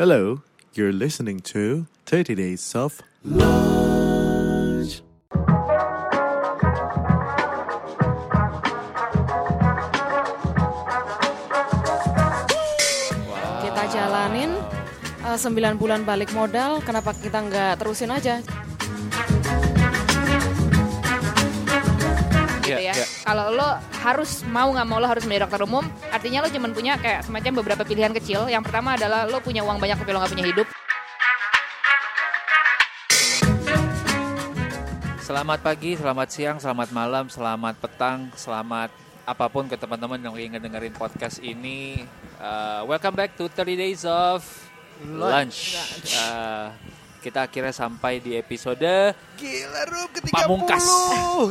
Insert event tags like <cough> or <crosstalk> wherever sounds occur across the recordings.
Hello, you're listening to 30 Days of Lunch. Kita jalanin eh, 9 bulan balik modal, kenapa kita nggak terusin aja? Gitu Iya, ya. iya. Kalau lo harus mau nggak mau lo harus menjadi dokter umum, artinya lo cuma punya kayak semacam beberapa pilihan kecil. Yang pertama adalah lo punya uang banyak tapi lo nggak punya hidup. Selamat pagi, selamat siang, selamat malam, selamat petang, selamat apa pun ke teman-teman yang lagi ngedengerin podcast ini. Uh, welcome back to 30 Days of Lunch. Uh, kita akhirnya sampai di episode Gila Rum ke 30 Pamungkas.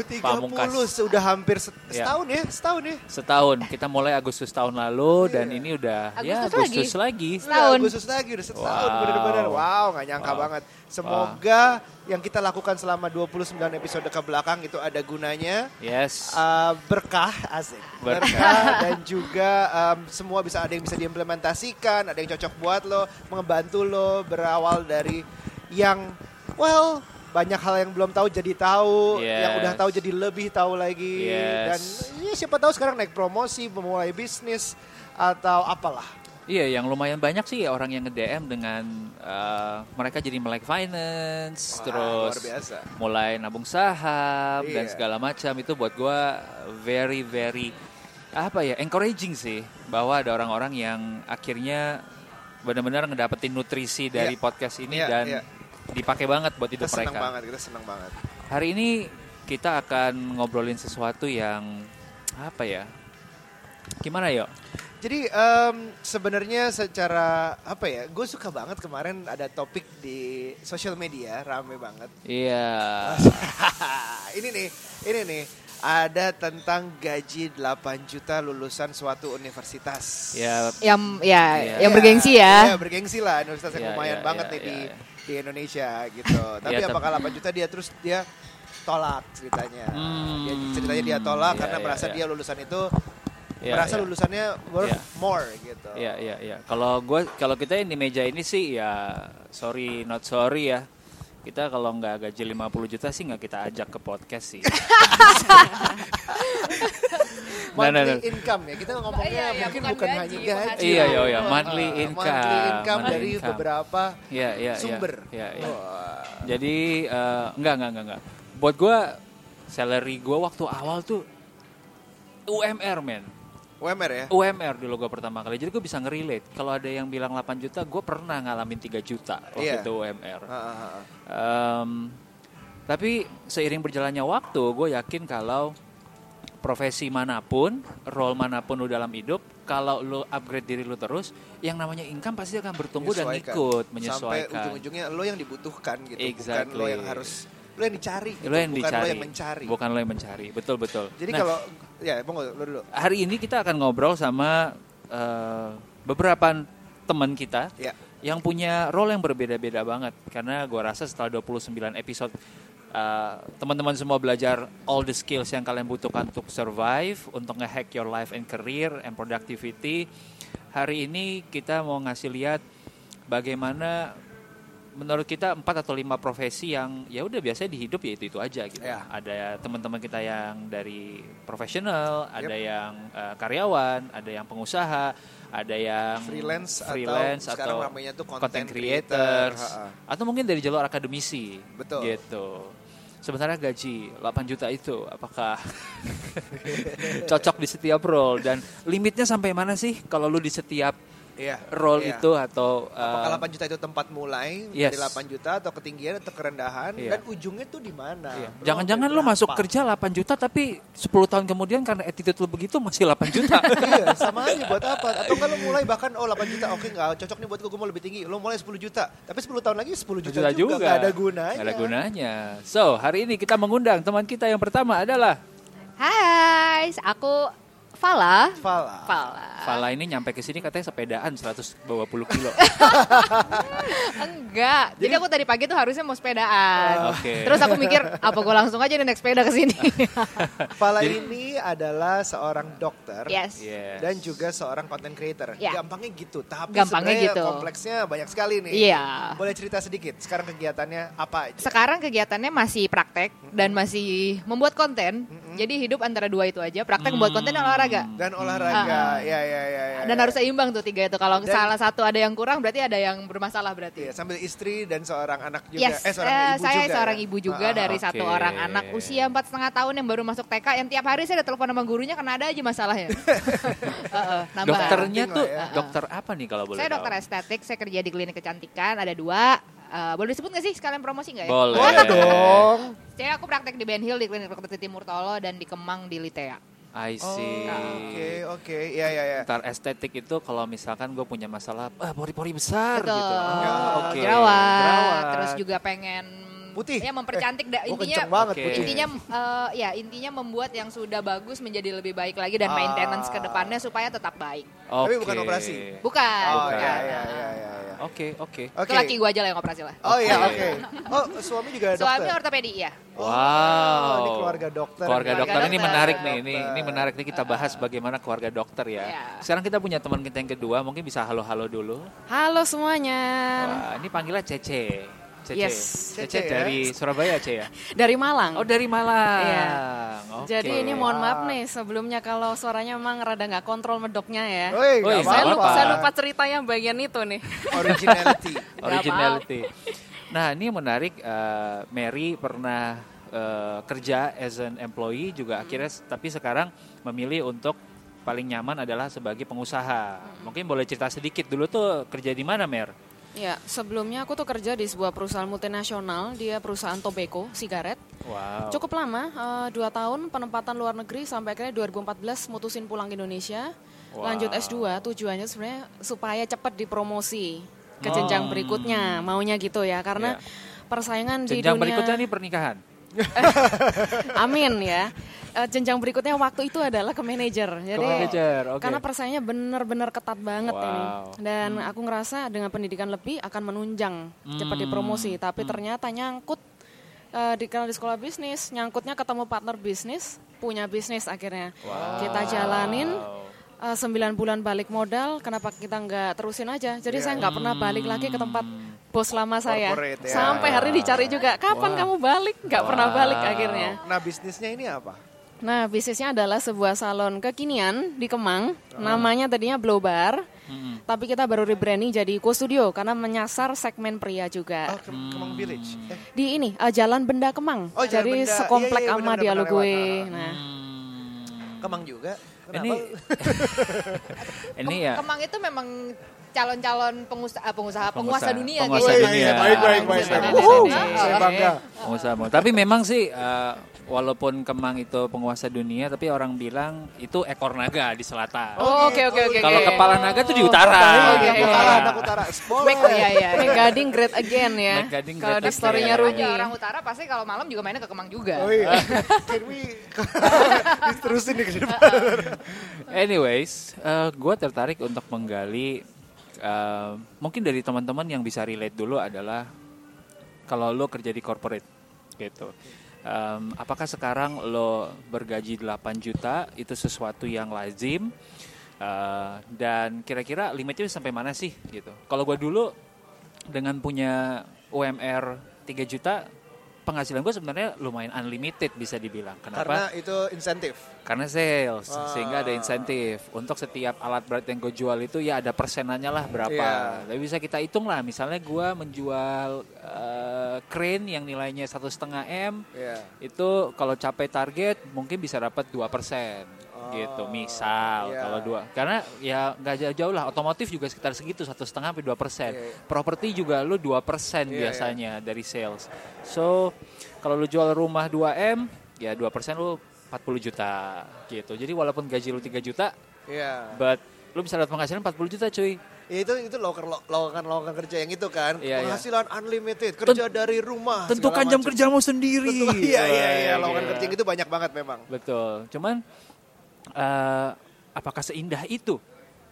30 <laughs> Pamungkas. Sudah hampir set- Ya. setahun ya Setahun ya setahun. Kita mulai Agustus tahun lalu dan ini udah ya Agustus Agustus lagi. Udah Setahun. Agustus lagi udah setahun Wow. bener-bener Wow gak nyangka Wow. banget Semoga yang kita lakukan selama 29 episode ke belakang itu ada gunanya Yes. Uh, berkah asik Berkah. berkah <laughs> dan juga um, semua bisa ada yang bisa diimplementasikan ada yang cocok buat lo membantu lo berawal dari yang well banyak hal yang belum tahu jadi tahu yang Yes. udah tahu jadi lebih tahu lagi Yes. dan ya, siapa tahu sekarang naik promosi memulai bisnis atau apalah Iya, yang lumayan banyak sih orang yang nge-DM dengan uh, mereka jadi melek finance, Wah, terus mulai nabung saham dan Iya. segala macam itu buat gua very very apa ya encouraging sih bahwa ada orang-orang yang akhirnya benar-benar ngedapetin nutrisi dari Iya. podcast ini Iya, dan iya. Dipakai banget buat kita hidup senang mereka. banget kita senang banget Hari ini kita akan ngobrolin sesuatu yang apa ya? Gimana yuk? Jadi em, sebenarnya secara apa ya, gue suka banget kemarin ada topik di sosial media rame banget. Iya. <laughs> ini nih, ini nih ada tentang gaji 8 juta lulusan suatu universitas. Ya, Yang ya Iya. yang bergengsi ya. Iya, bergengsi lah universitas yang Iya, lumayan iya, banget iya, nih di iya, di Indonesia gitu. Tapi Iya, apakah 8 juta dia terus dia tolak ceritanya. Hmm, Dia, ceritanya dia tolak iya, karena iya, merasa iya. dia lulusan itu Iya, merasa iya. lulusannya worth Iya. more gitu. Iya iya iya. Kalau gua kalau kita yang di meja ini sih ya sorry not sorry ya. Kita kalau nggak gaji 50 juta sih nggak kita ajak ke podcast sih. <laughs> Nah, monthly nah, nah. income ya kita ngomongnya Iya, iya, mungkin bukan bukan, gaji, hanya gaji. Iya, iya, iya, Ah, monthly monthly income, income monthly dari income. beberapa Iya iya iya. sumber Iya iya. Wah. Jadi eh, enggak enggak enggak enggak. Buat gua salary gua waktu awal tuh UMR men. UMR ya UMR dulu gue pertama kali. Jadi gue bisa ngerelate. Kalau ada yang bilang 8 juta, gue pernah ngalamin 3 juta waktu Iya. itu UMR. Ah, ah, ah. Em, tapi seiring berjalannya waktu, gue yakin kalau profesi mana pun, role mana pun lu dalam hidup, kalau lu upgrade diri lu terus, yang namanya income pasti akan bertumbuh dan Menyesuaikan. ikut sampai menyesuaikan. ujung-ujungnya lo yang dibutuhkan gitu bukan Exactly. lo yang harus lo yang dicari gitu. Lo yang bukan dicari, lo yang mencari. Bukan lo yang mencari, betul betul. jadi Nah, kalau ya monggo lo dulu. Hari ini kita akan ngobrol sama eh, beberapa teman kita ya. yang punya role yang berbeda-beda banget. Karena gua rasa setelah 29 episode uh, teman-teman semua belajar all the skills yang kalian butuhkan untuk survive untuk ngehack your life and career and productivity. Hari ini kita mau ngasih lihat bagaimana menurut kita empat atau lima profesi yang ya udah biasanya di hidup ya itu itu aja gitu. Ya. ada teman-teman kita yang dari profesional ada yang uh, karyawan ada yang pengusaha ada yang freelance, freelance atau sekarang atau namanya tuh content, content, creators atau mungkin dari jalur akademisi. Betul. gitu. Sementara gaji 8 juta itu apakah <laughs> cocok di setiap role? Dan limitnya sampai mana sih kalau lu di setiap Iya, role iya. itu atau Apakah uh, 8 juta itu tempat mulai yes. dari 8 juta atau ketinggian atau kerendahan Iya. dan ujungnya tuh di mana? iya. Lo jangan-jangan sampai lu masuk kerja 8 juta tapi 10 tahun kemudian karena attitude lu begitu masih 8 juta <laughs> iya, sama aja buat apa? Atau kalau mulai bahkan oh 8 juta oke nggak cocok nih buat gue, gue mau lebih tinggi. Lo mulai 10 juta, tapi 10 tahun lagi 10 juta, juta juga, nggak ada gunanya. Nggak ada gunanya so hari ini kita mengundang teman kita yang pertama adalah Hai, aku Fala. Fala. Fala. Fala ini nyampe ke sini katanya sepedaan 120 kilo. <laughs> Enggak. Jadi, aku tadi pagi tuh harusnya mau sepedaan. Oke. Terus aku mikir, apa gue langsung aja nih naik sepeda ke sini. <laughs> Fala ini adalah seorang dokter. yes. Yes. Dan juga seorang content creator. Ya. Gampangnya gitu, tapi Gampangnya sebenarnya gitu. kompleksnya banyak sekali nih. Iya. Boleh cerita sedikit, sekarang kegiatannya apa aja? Sekarang kegiatannya masih praktek dan masih membuat konten. Jadi hidup antara dua itu aja, praktek membuat konten dan olahraga. Dan olahraga, Ah, ya ya ya. ya Dan ya. harus seimbang tuh tiga itu. Kalau Dan- salah satu ada yang kurang berarti ada yang bermasalah berarti. Iya, sambil istri dan seorang anak juga. Yes, eh seorang eh, ibu saya juga. seorang ya? ibu juga Ah, ah, dari oke. satu orang anak usia empat setengah tahun yang baru masuk TK yang tiap hari saya ada telepon sama gurunya karena ada aja masalahnya. <laughs> Heeh, nambah. Dokternya tuh lah ya. dokter apa nih kalau boleh Saya tahu? dokter estetik, saya kerja di klinik kecantikan, ada dua. Eh, boleh disebut nggak sih sekalian promosi nggak ya? Boleh. Boleh dong. Saya aku praktek di Ben Hill di klinik dokter Timur Tolo dan di Kemang di Litea. I Oh, see. Oke, oke. Ya ya ya. Ntar estetik itu kalau misalkan gue punya masalah, ah pori-pori besar Betul. gitu. Oh, oke. Jerawat, Jerawat. terus juga pengen Putih. Ya mempercantik da, Oh, intinya banget Oke. putih. intinya eh, ya intinya membuat yang sudah bagus menjadi lebih baik lagi dan Ah. maintenance ke depannya supaya tetap baik. Tapi Oke. bukan operasi. Bukan. Oh bukan. ya ya ya ya. ya. Oke, oke. Oke. Itu laki gue aja lah yang operasi lah. Oh iya, Oke. oke. Oh, suami juga dokter. Suami ortopedi ya. Oh, Wow. ini keluarga dokter. Keluarga Keluarga dokter ini dokter. menarik nih. Ini ini menarik nih kita bahas bagaimana keluarga dokter ya. Iya. Sekarang kita punya teman kita yang kedua, mungkin bisa halo-halo dulu. Halo semuanya. Wah, ini panggilnya Cece. Cece. Yes. Cece, Cece ya. dari Surabaya, Ce ya. Dari Malang. Oh, dari Malang. Iya. Oke. Jadi ini mohon maaf nih sebelumnya kalau suaranya emang rada nggak kontrol medoknya ya. Saya, lupa, saya lupa cerita yang bagian itu nih. <laughs> Originality. <laughs> originality. Nah, ini menarik. eh, Mary pernah eh, kerja as an employee juga akhirnya, tapi sekarang memilih untuk paling nyaman adalah sebagai pengusaha. Mungkin boleh cerita sedikit dulu tuh kerja di mana, Mer? Ya, sebelumnya aku tuh kerja di sebuah perusahaan multinasional, dia perusahaan tobacco, sigaret. Wow. Cukup lama, eh, dua tahun penempatan luar negeri sampai akhirnya 2014 mutusin pulang ke Indonesia. Wow. Lanjut S2, tujuannya sebenarnya supaya cepat dipromosi ke jenjang berikutnya, maunya gitu ya. Karena Ya. persaingan di Jenjang dunia berikutnya nih pernikahan. <laughs> Amin ya. Eh, jenjang berikutnya waktu itu adalah ke manajer. Jadi manajer, oke. karena persaingannya benar-benar ketat banget Wow. ini. Dan aku ngerasa dengan pendidikan lebih akan menunjang cepat Hmm. dipromosi. Tapi ternyata nyangkut eh, di di sekolah bisnis, nyangkutnya ketemu partner bisnis, punya bisnis akhirnya. Kita jalanin. Eh, sembilan bulan balik modal, kenapa kita nggak terusin aja? Jadi saya nggak pernah balik lagi ke tempat bos lama saya. Corporate, ya. Sampai hari ini dicari juga, kapan kamu balik? Nggak pernah balik akhirnya. Nah, bisnisnya ini apa? Nah, bisnisnya adalah sebuah salon kekinian di Kemang. Namanya tadinya Blow Bar. Tapi kita baru rebranding jadi Co Studio karena menyasar segmen pria juga. Oh, Ke- Kemang Village. Eh, Di ini eh, Jalan Benda Kemang. Oh, Jalan jadi Benda. sekomplek Iya, iya, sama benar-benar dialog lewat. gue. Ah, Nah, Kemang juga. Kenapa? Ini <laughs> ini ya Kemang itu memang calon-calon pengusaha pengusaha penguasa Pengusaha- dunia penguasa gitu. dunia. Baik, baik, baik. Pengusaha Iya. Saya bangga. pengusaha. Tapi memang sih eh, walaupun Kemang itu penguasa dunia, tapi orang bilang itu ekor naga di selatan. Oh, oke oke oke. Kalau kepala naga tuh di utara. Iya, Oke, anak oke. utara, anak utara. Spoiler. Iya iya. iya. Make Gading great again ya. Make Gading Kalau di story-nya again. Ruby. Orang utara pasti kalau malam juga mainnya ke Kemang juga. Oh iya. <laughs> Can we <laughs> diterusin nih ke depan? <laughs> Anyways, gue tertarik untuk menggali eh, mungkin dari teman-teman yang bisa relate dulu adalah kalau lo kerja di corporate gitu. Em, apakah sekarang lo bergaji 8 juta itu sesuatu yang lazim Eh, dan kira-kira limitnya sampai mana sih gitu. Kalau gue dulu dengan punya UMR 3 juta penghasilan gue sebenarnya lumayan unlimited bisa dibilang. Kenapa? Karena itu insentif. Karena sales, Ah. sehingga ada insentif. Untuk setiap alat berat yang gue jual itu ya ada persenannya lah berapa. Iya. Tapi bisa kita hitung lah, misalnya gue menjual eh, crane yang nilainya satu setengah m, Iya. itu kalau capai target mungkin bisa dapat 2% gitu. Misal iya. kalau dua, karena ya nggak jauh-jauh lah. Otomotif juga sekitar segitu satu setengah sampai dua persen. Iya, iya. Properti juga lu 2% persen Iya, iya. biasanya dari sales. So kalau lu jual rumah 2 m, ya 2% lu 40 juta gitu. Jadi walaupun gaji lu 3 juta, Iya. but lu bisa dapat penghasilan 40 juta cuy. Ya itu itu lowongan lowongan lowongan kerja yang itu kan. Iya, iya. Penghasilan unlimited, kerja dari rumah. Tentukan jam kerjamu sendiri. Betul. <laughs> Iya iya iya, lowongan gila. kerja yang itu banyak banget memang. Betul. Cuman eh, apakah seindah itu?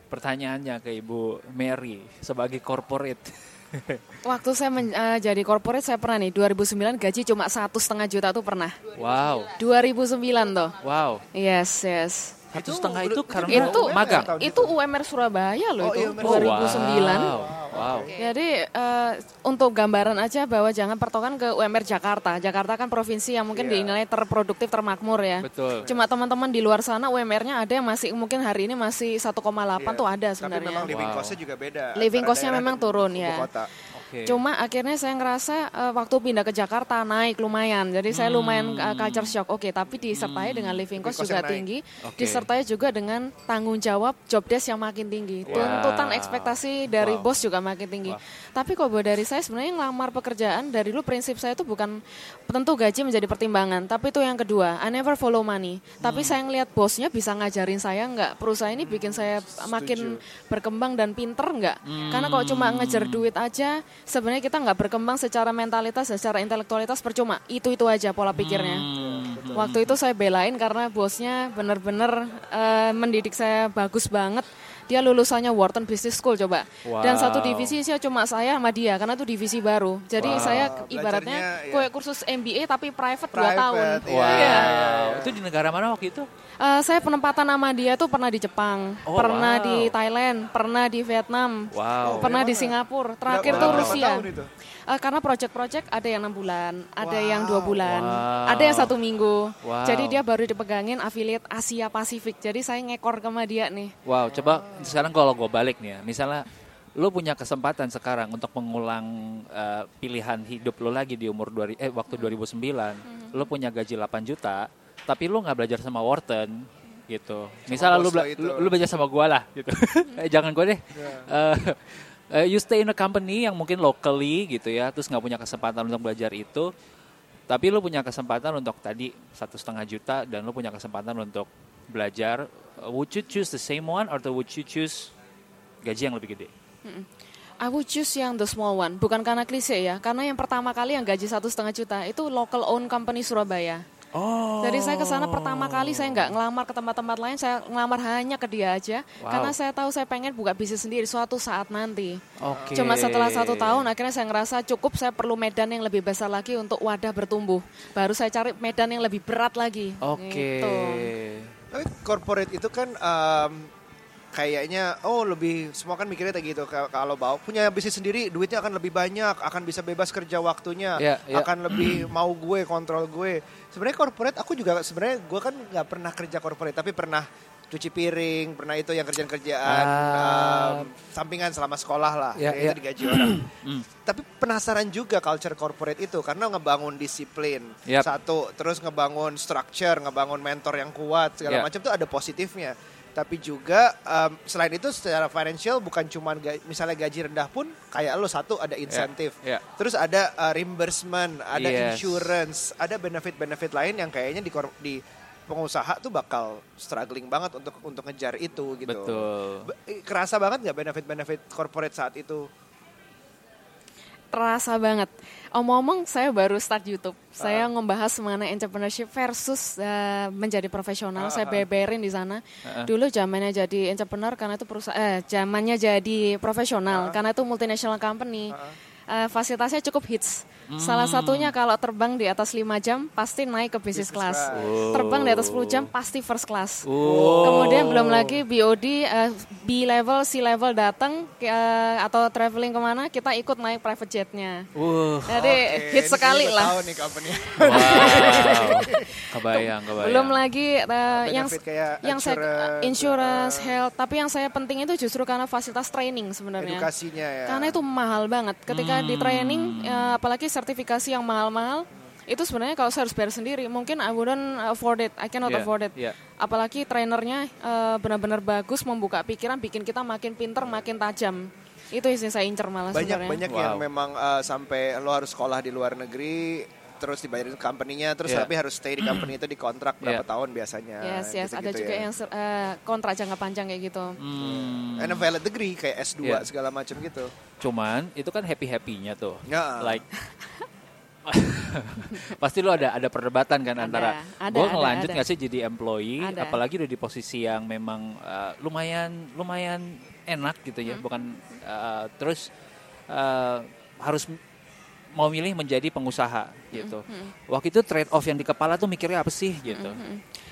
Pertanyaannya ke Ibu Mary sebagai corporate. <laughs> Waktu saya men- eh, jadi corporate saya pernah nih 2009 gaji cuma satu setengah juta tuh pernah. wow, 2009 tuh. wow. Yes, yes. Satu Itu setengah itu karena Itu magang. itu UMR Surabaya loh Oh, itu iya, UMR 2009. Wow. wow. Jadi eh, untuk gambaran aja bahwa jangan pertokan ke UMR Jakarta. Jakarta kan provinsi yang mungkin Iya. dinilai terproduktif, termakmur ya. Betul. Cuma teman-teman di luar sana UMR-nya ada yang masih mungkin hari ini masih 1,8 Iya. tuh ada Tapi sebenarnya. memang living Wow. cost-nya juga beda. Living cost-nya memang turun, ya. kota. Oke. Cuma akhirnya saya ngerasa eh, waktu pindah ke Jakarta naik lumayan. Jadi saya lumayan eh, culture shock. Oke, tapi disertai dengan living cost Living cost juga tinggi. Oke. Disertai juga dengan tanggung jawab job desk yang makin tinggi. Tuntutan ekspektasi dari bos juga makin tinggi. Tapi kalau dari saya sebenarnya ngelamar pekerjaan dari dulu prinsip saya itu bukan tentu gaji menjadi pertimbangan, tapi itu yang kedua. I never follow money. Tapi Hmm. saya ngelihat bosnya bisa ngajarin saya nggak perusahaan ini bikin saya makin berkembang dan pinter nggak? Karena kalau cuma ngejar duit aja, sebenarnya kita nggak berkembang secara mentalitas dan secara intelektualitas percuma. Itu itu aja pola pikirnya. Waktu itu saya belain karena bosnya benar-benar eh, mendidik saya bagus banget. Dia lulusannya Wharton Business School coba. Dan satu Wow. divisi sih cuma saya sama dia karena itu divisi baru. Jadi saya ibaratnya ya. kayak kursus MBA tapi private 2 Private, tahun. iya. Wow. Iya. Itu di negara mana waktu itu? Eh, saya penempatan nama dia tuh pernah di Jepang, Oh, pernah wow. di Thailand, pernah di Vietnam, Wow. pernah di Singapura. Terakhir Berapa- tuh Rusia. Eh, karena project-project ada yang enam bulan, ada yang dua bulan, Wow. ada yang satu minggu. Wow. Jadi dia baru dipegangin affiliate Asia Pasifik. Jadi saya ngekor ke sama dia nih. Wow, coba sekarang kalau gue balik nih ya, misalnya lo punya kesempatan sekarang untuk mengulang eh, pilihan hidup lo lagi di umur dua, eh waktu 2009, lo punya gaji 8 juta, tapi lo nggak belajar sama Wharton gitu. Misalnya lo, bos lo bela- itu. lo, lo belajar sama gue lah gitu. <laughs> eh, jangan gue deh. Eh, eh, you stay in a company yang mungkin locally gitu ya, terus nggak punya kesempatan untuk belajar itu, tapi lo punya kesempatan untuk tadi satu setengah juta dan lo punya kesempatan untuk belajar. Uh, Would you choose the same one or would you choose gaji yang lebih gede? I would choose yang the small one, bukan karena klise ya, karena yang pertama kali yang gaji satu setengah juta itu local own company Surabaya. Oh. Jadi saya ke sana pertama kali saya nggak ngelamar ke tempat-tempat lain, saya ngelamar hanya ke dia aja, Wow. karena saya tahu saya pengen buka bisnis sendiri suatu saat nanti. Oke. Cuma setelah satu tahun akhirnya saya ngerasa cukup saya perlu medan yang lebih besar lagi untuk wadah bertumbuh. Baru saya cari medan yang lebih berat lagi. Oke. Gitu. Tapi corporate itu kan em, kayaknya oh lebih semua kan mikirnya kayak gitu Ka- kalau bawa punya bisnis sendiri duitnya akan lebih banyak akan bisa bebas kerja waktunya Iya, iya. akan lebih <clears throat> mau gue kontrol gue sebenarnya corporate aku juga sebenarnya gue kan nggak pernah kerja corporate tapi pernah cuci piring pernah itu yang kerjaan kerjaan Ah. sampingan selama sekolah lah Iya, kayak iya. itu digaji orang <clears throat> tapi penasaran juga culture corporate itu karena ngebangun disiplin Yap. satu terus ngebangun structure ngebangun mentor yang kuat segala Iya. macam tuh ada positifnya tapi juga em, selain itu secara financial bukan cuma misalnya gaji rendah pun kayak lo satu ada insentif Iya. terus ada uh, reimbursement ada Yes. insurance ada benefit-benefit lain yang kayaknya di di pengusaha tuh bakal struggling banget untuk untuk ngejar itu gitu Betul. Be- kerasa banget nggak benefit-benefit corporate saat itu Terasa banget. Omong-omong saya baru start YouTube. Saya ngebahas mengenai entrepreneurship versus eh, menjadi profesional. Saya beberin di sana. Dulu zamannya jadi entrepreneur karena itu perusahaan eh zamannya jadi profesional karena itu multinational company. Eh, fasilitasnya cukup hits. Salah satunya kalau terbang di atas 5 jam pasti naik ke business, class. Terbang di atas 10 jam pasti first class. Oh. Kemudian belum lagi BOD, eh, B level, C level datang eh, atau traveling ke mana kita ikut naik private jetnya. Uh, Jadi Oke, hit ini sekali udah lah. tahu nih company wow. <laughs> kebayang, kebayang. Belum lagi eh, yang kayak yang saya insurance, insurance, health, tapi yang saya penting itu justru karena fasilitas training sebenarnya. edukasinya ya Karena itu mahal banget. Ketika di training, eh, apalagi sertifikasi yang mahal-mahal, itu sebenarnya kalau saya harus bayar sendiri, mungkin I wouldn't afford it, I cannot Yeah, afford it. yeah. Apalagi trainernya eh, benar-benar bagus, membuka pikiran, bikin kita makin pinter, makin tajam. Itu yang saya incer malah banyak sebenarnya. banyak Wow. yang memang uh, sampai lo harus sekolah di luar negeri terus dibayarin company-nya terus Yeah. tapi harus stay di company itu di kontrak berapa Yeah. tahun biasanya Yes, yes, ada gitu-gitu juga ya. yang eh, kontrak jangka panjang kayak gitu. Hmm, and a valid degree kayak S2 Yeah. segala macam gitu cuman itu kan happy happynya tuh. Ya. Like <laughs> pasti lo ada ada perdebatan kan Ada, antara ada, gue ada, ngelanjut ada. nggak sih jadi employee Ada. apalagi udah di posisi yang memang uh, lumayan lumayan enak gitu Hmm. ya bukan uh, terus uh, harus mau milih menjadi pengusaha gitu. Hmm, waktu itu trade off yang di kepala tuh mikirnya apa sih gitu.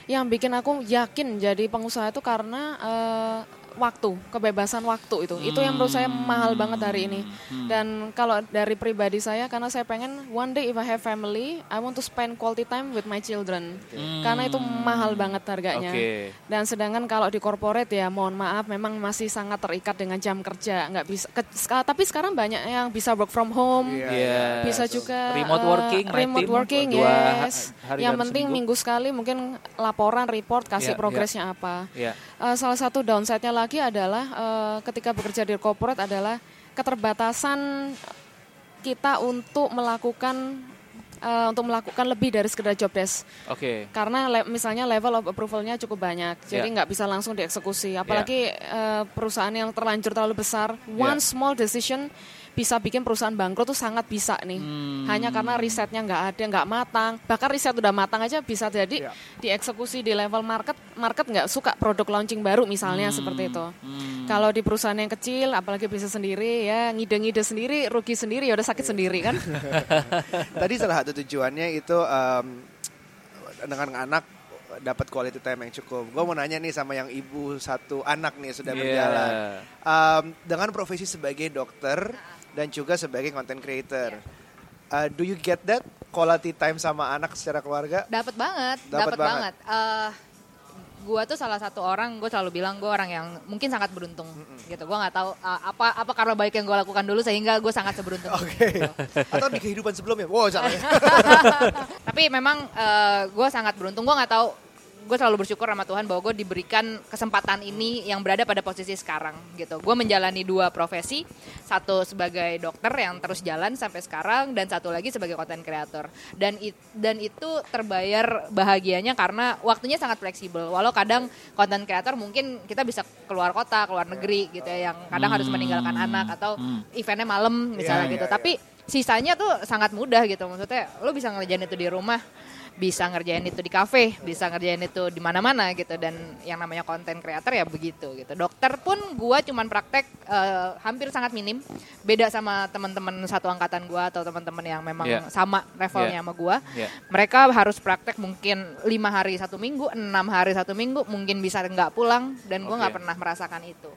Yang bikin aku yakin jadi pengusaha itu karena eh, waktu, kebebasan waktu itu. Itu yang menurut saya mahal banget hari ini. Hmm. Dan kalau dari pribadi saya, karena saya pengen one day if I have family, I want to spend quality time with my children. Karena itu mahal banget harganya. Oke. Dan sedangkan kalau di corporate ya, mohon maaf, memang masih sangat terikat dengan jam kerja, nggak bisa. ke- ska- tapi sekarang banyak yang bisa work from home. Iya. Bisa juga Remote eh, working, my remote working, yes. hari Yang penting seminggu. minggu sekali mungkin laporan, report, kasih Iya, progresnya apa. ya Eh, salah satu downside-nya lagi adalah eh, ketika bekerja di corporate adalah keterbatasan kita untuk melakukan eh, untuk melakukan lebih dari sekedar job desk. oke Karena le- misalnya level of approval-nya cukup banyak, jadi Ya. nggak bisa langsung dieksekusi. Apalagi eh, perusahaan yang terlanjur terlalu besar, one Ya. small decision bisa bikin perusahaan bangkrut tuh sangat bisa nih. Hmm. Hanya karena risetnya nggak ada, nggak matang. Bahkan riset udah matang aja bisa Ya. jadi dieksekusi di level market, market nggak suka produk launching baru misalnya seperti itu. Hmm. Kalau di perusahaan yang kecil, apalagi bisa sendiri ya ngide-ngide sendiri, rugi sendiri, ya udah sakit sendiri kan. <laughs> Tadi salah satu tujuannya itu em, dengan anak dapat quality time yang cukup. Gue mau nanya nih sama yang ibu satu anak nih sudah Iya. berjalan. Em, dengan profesi sebagai dokter dan juga sebagai content creator, uh, do you get that quality time sama anak secara keluarga? Dapat banget, dapat banget. banget. Eh gue tuh salah satu orang, gue selalu bilang gue orang yang mungkin sangat beruntung gitu. Gue nggak tahu uh, apa apa karena baik yang gue lakukan dulu sehingga gue sangat seberuntung. <laughs> Oke. itu. Atau di kehidupan sebelumnya? Wow, ya. <laughs> Tapi memang gue sangat beruntung. Gue nggak tahu. Gue selalu bersyukur sama Tuhan bahwa gue diberikan kesempatan ini yang berada pada posisi sekarang gitu. Gue menjalani dua profesi, satu sebagai dokter yang terus jalan sampai sekarang dan satu lagi sebagai content creator. Dan it- dan itu terbayar bahagianya karena waktunya sangat fleksibel. Walau kadang content creator mungkin kita bisa keluar kota, keluar negeri gitu ya, yang kadang harus meninggalkan anak atau eventnya malam misalnya Iya, gitu. iya, Tapi sisanya tuh sangat mudah gitu maksudnya lo bisa ngerjain itu di rumah bisa ngerjain itu di kafe bisa ngerjain itu di mana-mana gitu dan yang namanya konten creator ya begitu gitu dokter pun gua cuman praktek eh, hampir sangat minim beda sama teman-teman satu angkatan gua atau teman-teman yang memang Iya. sama levelnya Iya. sama gua Iya. mereka harus praktek mungkin lima hari satu minggu enam hari satu minggu mungkin bisa nggak pulang dan gua nggak Oke. pernah merasakan itu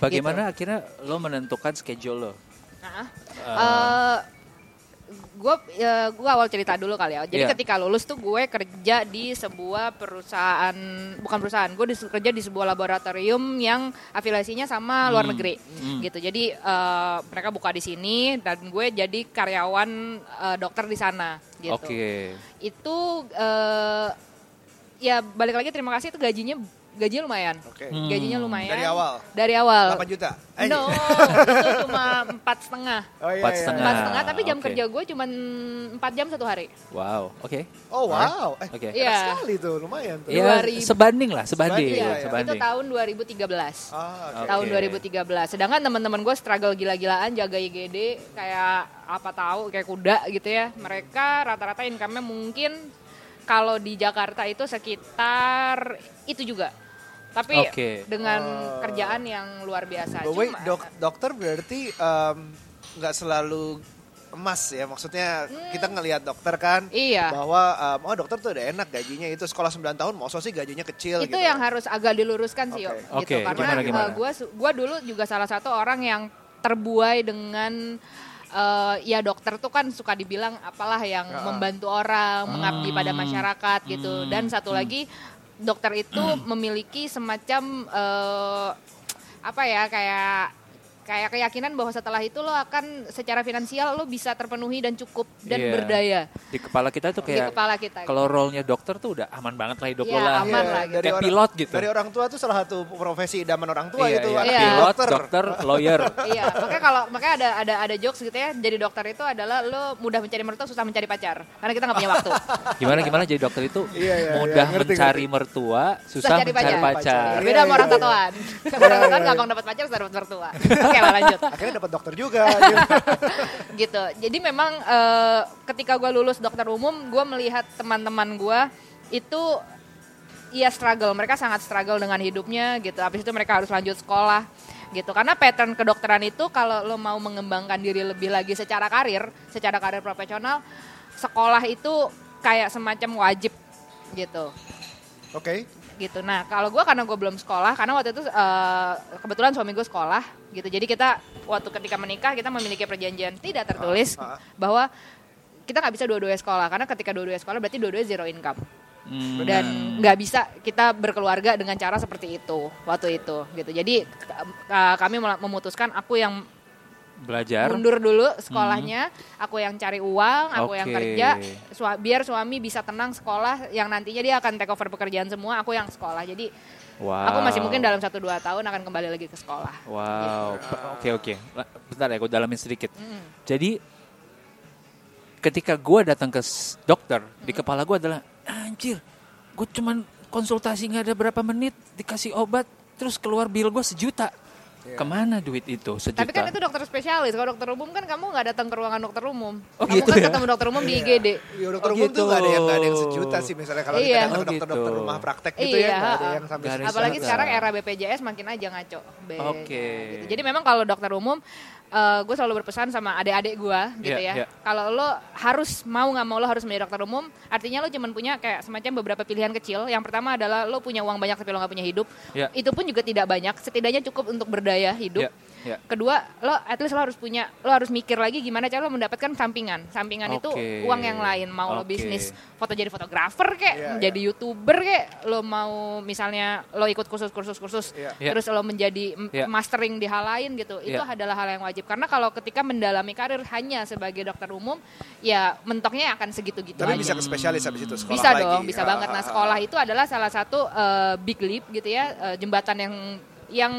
bagaimana akhirnya lo menentukan schedule lo Nah, gue gue awal cerita dulu kali ya. Jadi Iya. ketika lulus tuh gue kerja di sebuah perusahaan bukan perusahaan, gue kerja di sebuah laboratorium yang afiliasinya sama luar Hmm. negeri, gitu. Jadi eh, mereka buka di sini dan gue jadi karyawan eh, dokter di sana, gitu. oke Itu eh, ya balik lagi terima kasih itu gajinya gajinya lumayan, Oke. gajinya lumayan. Dari awal? Dari awal. 8 juta? Eh, No, itu cuma empat setengah. Oh, iya, Empat iya. setengah. Empat setengah, tapi jam oke. kerja gue cuma empat jam satu hari. wow oke Oh, wow. Eh, Oke. enak Iya. sekali tuh, lumayan tuh. ya 2000. sebanding lah sebanding Sebanding, Iya, ya. sebanding itu tahun 2013. Ah, oke. Tahun Oke. 2013. Sedangkan teman-teman gue struggle gila-gilaan jaga IGD kayak apa tahu kayak kuda gitu ya. Mereka rata-rata income-nya mungkin kalau di Jakarta itu sekitar itu juga. Tapi Oke. dengan Oh. kerjaan yang luar biasa. Cuma- dok- dokter berarti nggak selalu emas ya maksudnya kita ngelihat dokter kan Hmm. Iya. bahwa em, oh dokter tuh udah enak gajinya itu sekolah 9 tahun mau sih gajinya kecil itu gitu yang harus agak diluruskan sih Oke. Yo, gitu Oke, karena gimana, gimana? gue gua dulu juga salah satu orang yang terbuai dengan eh, ya dokter tuh kan suka dibilang apalah yang Ya. membantu orang mengabdi pada masyarakat gitu dan satu lagi dokter itu memiliki semacam eh, apa ya kayak kayak keyakinan bahwa setelah itu lo akan secara finansial lo bisa terpenuhi dan cukup dan Iya. berdaya di kepala kita tuh di kayak kepala kita kalau role-nya dokter tuh udah aman banget lah hidup Iya, lo lah aman Iya, lah gitu. Kayak pilot gitu. dari orang tua tuh salah satu profesi idaman orang tua Iya, itu iya. anak Iya. pilot dokter, dokter lawyer <laughs> iya, makanya kalau makanya ada ada ada jokes gitu ya. Jadi dokter itu adalah lo mudah mencari mertua, susah mencari pacar. Karena kita nggak punya waktu. <laughs> gimana gimana jadi dokter itu Iya, iya, mudah iya, ngerti, mencari mertua susah cari mencari pacar. pacar, Iya, Beda sama iya, orang iya. tatoan. orang tatoan gampang dapat pacar, susah dapat mertua. <laughs> Oke lah lanjut. Akhirnya dapat dokter juga. gitu. <laughs> gitu. Jadi memang eh, ketika gue lulus dokter umum, gue melihat teman-teman gue itu ya struggle. Mereka sangat struggle dengan hidupnya gitu. Habis itu mereka harus lanjut sekolah gitu. Karena pattern kedokteran itu kalau lo mau mengembangkan diri lebih lagi secara karir, secara karir profesional, sekolah itu kayak semacam wajib gitu Oke. Gitu. Nah kalau gue karena gue belum sekolah, karena waktu itu eh, kebetulan suami gue sekolah gitu. Jadi kita waktu ketika menikah kita memiliki perjanjian tidak tertulis Ah, ah. bahwa kita nggak bisa dua-duanya sekolah karena ketika dua-duanya sekolah berarti dua-duanya zero income Hmm. dan nggak bisa kita berkeluarga dengan cara seperti itu waktu itu gitu. Jadi k- kami memutuskan aku yang Belajar. mundur dulu sekolahnya, aku yang cari uang, aku yang Oke. kerja, sua- biar suami bisa tenang sekolah, yang nantinya dia akan take over pekerjaan semua, aku yang sekolah. Jadi Wow. aku masih mungkin dalam satu dua tahun akan kembali lagi ke sekolah. Wow. Pe- Oke oke. La- Bentar ya, gue dalamin sedikit. Jadi ketika gue datang ke dokter di kepala gue adalah anjir, gue cuman konsultasi nggak ada berapa menit dikasih obat terus keluar bill gue sejuta. Ke mana duit itu sejuta? Tapi kan itu dokter spesialis. Kalau dokter umum kan kamu nggak datang ke ruangan dokter umum. Oh, kamu gitu kan ya? ketemu dokter umum di IGD. Ya, dokter Oh, umum tuh gitu. gak ada yang gak ada yang sejuta sih misalnya kalau Iya. kita datang Oh, ke dokter-dokter gitu. rumah praktek gitu Iya, ya gak ada yang sampai. Apalagi sekarang era BPJS makin aja ngaco. Oke. gitu. Jadi memang kalau dokter umum, gue selalu berpesan sama adik-adik gue gitu Iya, ya. iya. Kalau lo harus mau nggak mau lo harus menjadi dokter umum, artinya lo cuma punya kayak semacam beberapa pilihan kecil. Yang pertama adalah lo punya uang banyak tapi lo nggak punya hidup. Iya. Itu pun juga tidak banyak. Setidaknya cukup untuk berdaya hidup. Iya, iya. Kedua, lo at least lo harus punya, lo harus mikir lagi gimana cara lo mendapatkan sampingan. Sampingan itu Oke. uang yang lain. Mau lo Oke. bisnis foto jadi fotografer kek, Iya, jadi youtuber kek, lo mau misalnya lo ikut kursus-kursus-kursus, Iya. Iya. terus lo menjadi Iya. mastering di hal lain gitu. Itu Iya. adalah hal yang wajib. Karena kalau ketika mendalami karir hanya sebagai dokter umum, ya mentoknya akan segitu-gitu Tapi aja. bisa ke spesialis habis itu sekolah Bisa lagi. dong, bisa Ah, banget. Nah, ah, ah. sekolah itu adalah salah satu eh, big leap gitu ya, eh, jembatan yang yang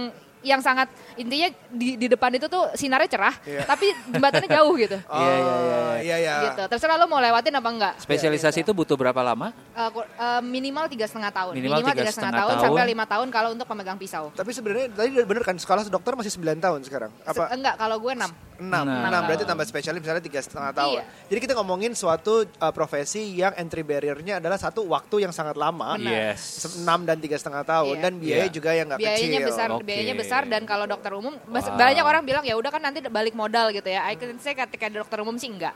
yang sangat intinya di di depan itu tuh sinarnya cerah, Iya. tapi jembatannya jauh gitu. <laughs> Oh, Iya, iya, iya, iya, iya. Gitu. Terserah lo mau lewatin apa enggak. Spesialisasi itu butuh berapa lama? Eh, ku- eh, minimal tiga setengah tahun, Minimal tiga setengah setengah tahun, tahun. sampai lima tahun kalau untuk pemegang pisau. Tapi sebenarnya tadi bener kan sekolah dokter masih 9 tahun sekarang. Se- Apa? enggak, kalau gue enam. 6, Enam 6 berarti tambah spesialis misalnya tiga setengah tahun. Iya. Jadi kita ngomongin suatu uh, profesi yang entry barrier-nya adalah satu waktu yang sangat lama, Benar. Yes. 6 dan tiga setengah tahun Iya. dan biaya Iya. juga yang nggak biayanya kecil. besar, Oke. biayanya besar dan kalau dokter umum Wow. banyak orang bilang ya udah kan nanti balik modal gitu ya. I can say ketika dokter umum sih enggak.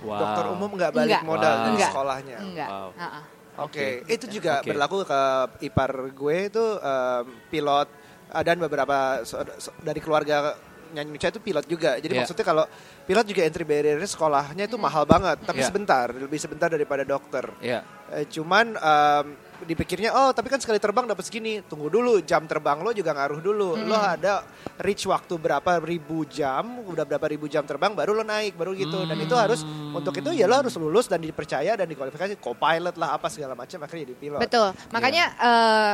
Wow. Dokter umum nggak balik Enggak. modal Wow. dari Enggak. sekolahnya. Enggak. Wow. Ha-ha. Oke, itu juga Oke. berlaku ke ipar gue itu um, pilot uh, dan beberapa so- so- dari keluarga nyanyi Nucha itu pilot juga. Jadi Iya. maksudnya kalau pilot juga entry barrier sekolahnya itu mahal banget, tapi Iya. sebentar, lebih sebentar daripada dokter. Iya. Eh, cuman um, dipikirnya oh tapi kan sekali terbang dapat segini. Tunggu dulu jam terbang lo juga ngaruh dulu. Lo ada reach waktu berapa ribu jam, udah berapa ribu jam terbang baru lo naik baru gitu. Dan itu harus untuk itu ya lo harus lulus dan dipercaya dan dikualifikasi co-pilot lah apa segala macam akhirnya jadi pilot. Betul. Makanya eh,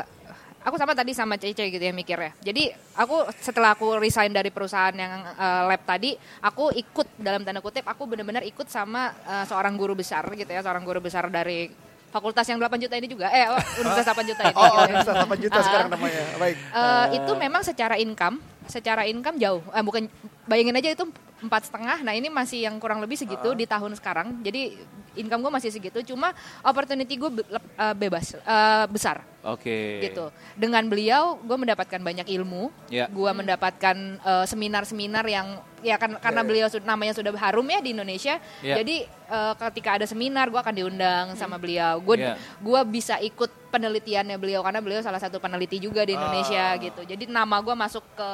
aku sama tadi sama Cece gitu ya mikirnya. Jadi aku setelah aku resign dari perusahaan yang eh, lab tadi, aku ikut dalam tanda kutip aku benar-benar ikut sama eh, seorang guru besar gitu ya, seorang guru besar dari fakultas yang 8 juta ini juga. Eh, oh, <laughs> Universitas 8 juta ini. Oh, ya. Universitas 8 juta Ah. sekarang namanya. Baik. Eh, itu memang secara income, secara income jauh. Eh, bukan bayangin aja itu empat setengah. Nah ini masih yang kurang lebih segitu di tahun sekarang. Jadi income gue masih segitu. Cuma opportunity gue be- eh, bebas, eh, besar Oke. gitu. Dengan beliau gue mendapatkan banyak ilmu. Ya. Gue mendapatkan eh, seminar-seminar yang ya kan karena Ya, ya. beliau namanya sudah harum ya di Indonesia. Ya. Jadi eh, ketika ada seminar gue akan diundang sama beliau. Gue Ya. gua bisa ikut penelitiannya beliau karena beliau salah satu peneliti juga di Indonesia Ah. gitu. Jadi nama gue masuk ke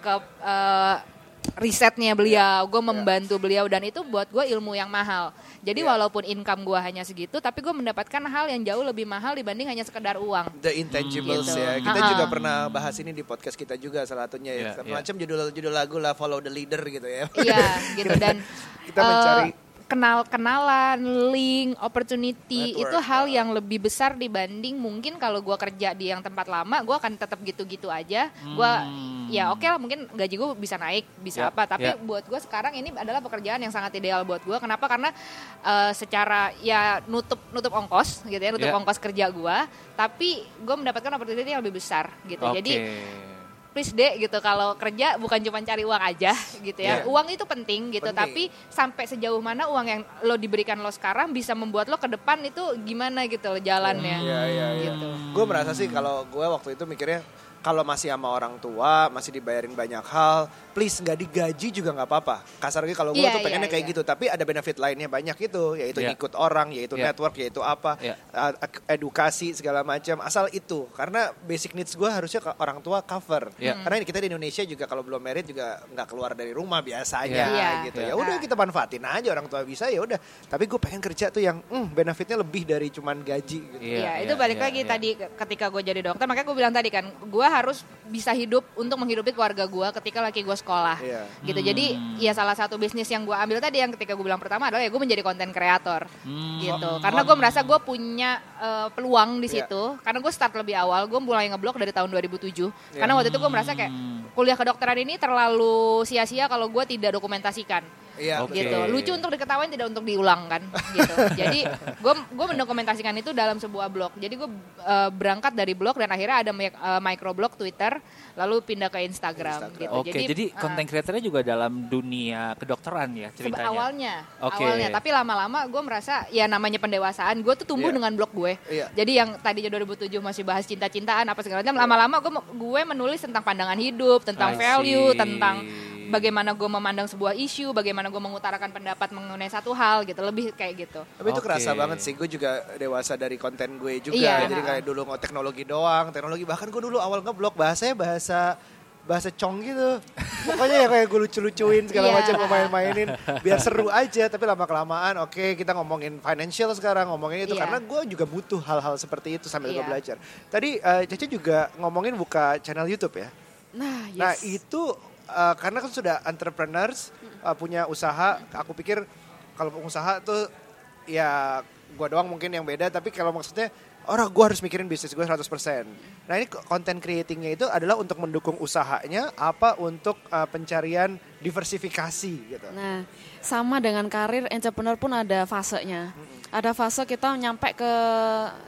ke eh, risetnya beliau, gue membantu beliau dan itu buat gue ilmu yang mahal. Jadi Ya. walaupun income gue hanya segitu, tapi gue mendapatkan hal yang jauh lebih mahal dibanding hanya sekedar uang. The intangibles Gitu. ya. Kita Ha-ha. juga pernah bahas ini di podcast kita juga salah satunya ya. Iya, iya. Macam judul-judul lagu lah Follow the Leader gitu ya. Iya <laughs> gitu dan Kita mencari- eh, kenal-kenalan, link, opportunity Network, itu hal ya. yang lebih besar dibanding mungkin kalau gua kerja di yang tempat lama, gua akan tetap gitu-gitu aja. Gua ya oke lah mungkin gaji gue bisa naik, bisa Ya, apa, tapi ya. buat gua sekarang ini adalah pekerjaan yang sangat ideal buat gua. Kenapa? Karena eh, secara ya nutup nutup ongkos gitu ya, nutup Ya. ongkos kerja gua, tapi gue mendapatkan opportunity yang lebih besar gitu. Oke. Jadi please deh gitu kalau kerja bukan cuma cari uang aja gitu ya Iya. uang itu penting gitu Penting. tapi sampai sejauh mana uang yang lo diberikan lo sekarang bisa membuat lo ke depan itu gimana gitu jalannya Iya iya iya. gitu Gue merasa sih kalau gue waktu itu mikirnya kalau masih sama orang tua, masih dibayarin banyak hal, please nggak digaji juga nggak apa-apa. Kasarnya kalau gue Iya, tuh pengennya iya, kayak iya. gitu, tapi ada benefit lainnya banyak itu, yaitu Iya. ikut orang, yaitu Iya. network, yaitu apa, Iya. uh, ek- edukasi segala macam. Asal itu, karena basic needs gue harusnya ke orang tua cover. Iya. Karena kita di Indonesia juga kalau belum married juga nggak keluar dari rumah biasanya Iya. gitu. Iya. Ya udah kita manfaatin aja orang tua bisa ya udah. Tapi gue pengen kerja tuh yang hmm, benefitnya lebih dari cuman gaji. Gitu. Iya, itu balik lagi tadi ke- ketika gue jadi dokter, makanya gue bilang tadi kan, gue harus bisa hidup untuk menghidupi keluarga gue ketika laki gue sekolah, Iya. gitu. Jadi ya salah satu bisnis yang gue ambil tadi yang ketika gue bilang pertama adalah ya gue menjadi konten kreator, Hmm. gitu. Karena gue merasa gue punya eh, peluang di Iya. situ, karena gue start lebih awal, gue mulai ngeblog dari tahun 2007. Iya. Karena waktu itu gue merasa kayak kuliah kedokteran ini terlalu sia-sia kalau gue tidak dokumentasikan Iya. Oke. gitu lucu untuk diketawain tidak untuk diulang kan gitu <laughs> jadi gue gue mendokumentasikan itu dalam sebuah blog jadi gue eh, berangkat dari blog dan akhirnya ada eh, microblog Twitter lalu pindah ke Instagram, Instagram. gitu Oke, jadi, eh, konten kreatornya juga dalam dunia kedokteran ya ceritanya. awalnya Oke. awalnya tapi lama-lama gue merasa ya namanya pendewasaan gue tuh tumbuh Iya. dengan blog gue Iya. jadi yang tadinya 2007 masih bahas cinta-cintaan apa segala macam lama-lama gue gue menulis tentang pandangan hidup tentang value tentang bagaimana gue memandang sebuah isu bagaimana gue mengutarakan pendapat mengenai satu hal gitu lebih kayak gitu Tapi itu kerasa banget sih, gue juga dewasa dari konten gue juga. Iya. Jadi kayak dulu nggak teknologi doang, teknologi bahkan gue dulu awal ngeblog bahasanya bahasa bahasa cong gitu. Pokoknya ya kayak gue lucu-lucuin segala Iya. macam gue main-mainin biar seru aja. Tapi lama kelamaan, oke kita ngomongin financial sekarang ngomongin itu Iya. karena gue juga butuh hal-hal seperti itu sambil gue Iya. belajar. Tadi eh, Caca juga ngomongin buka channel YouTube ya. Nah, yes. Nah itu uh, karena kan sudah entrepreneurs uh, punya usaha, aku pikir kalau pengusaha tuh ya gua doang mungkin yang beda, tapi kalau maksudnya orang gua harus mikirin bisnis gue 100%. Nah ini content creatingnya itu adalah untuk mendukung usahanya, apa untuk uh, pencarian diversifikasi gitu. Nah, sama dengan karir entrepreneur pun ada fasenya. Ada fase kita nyampe ke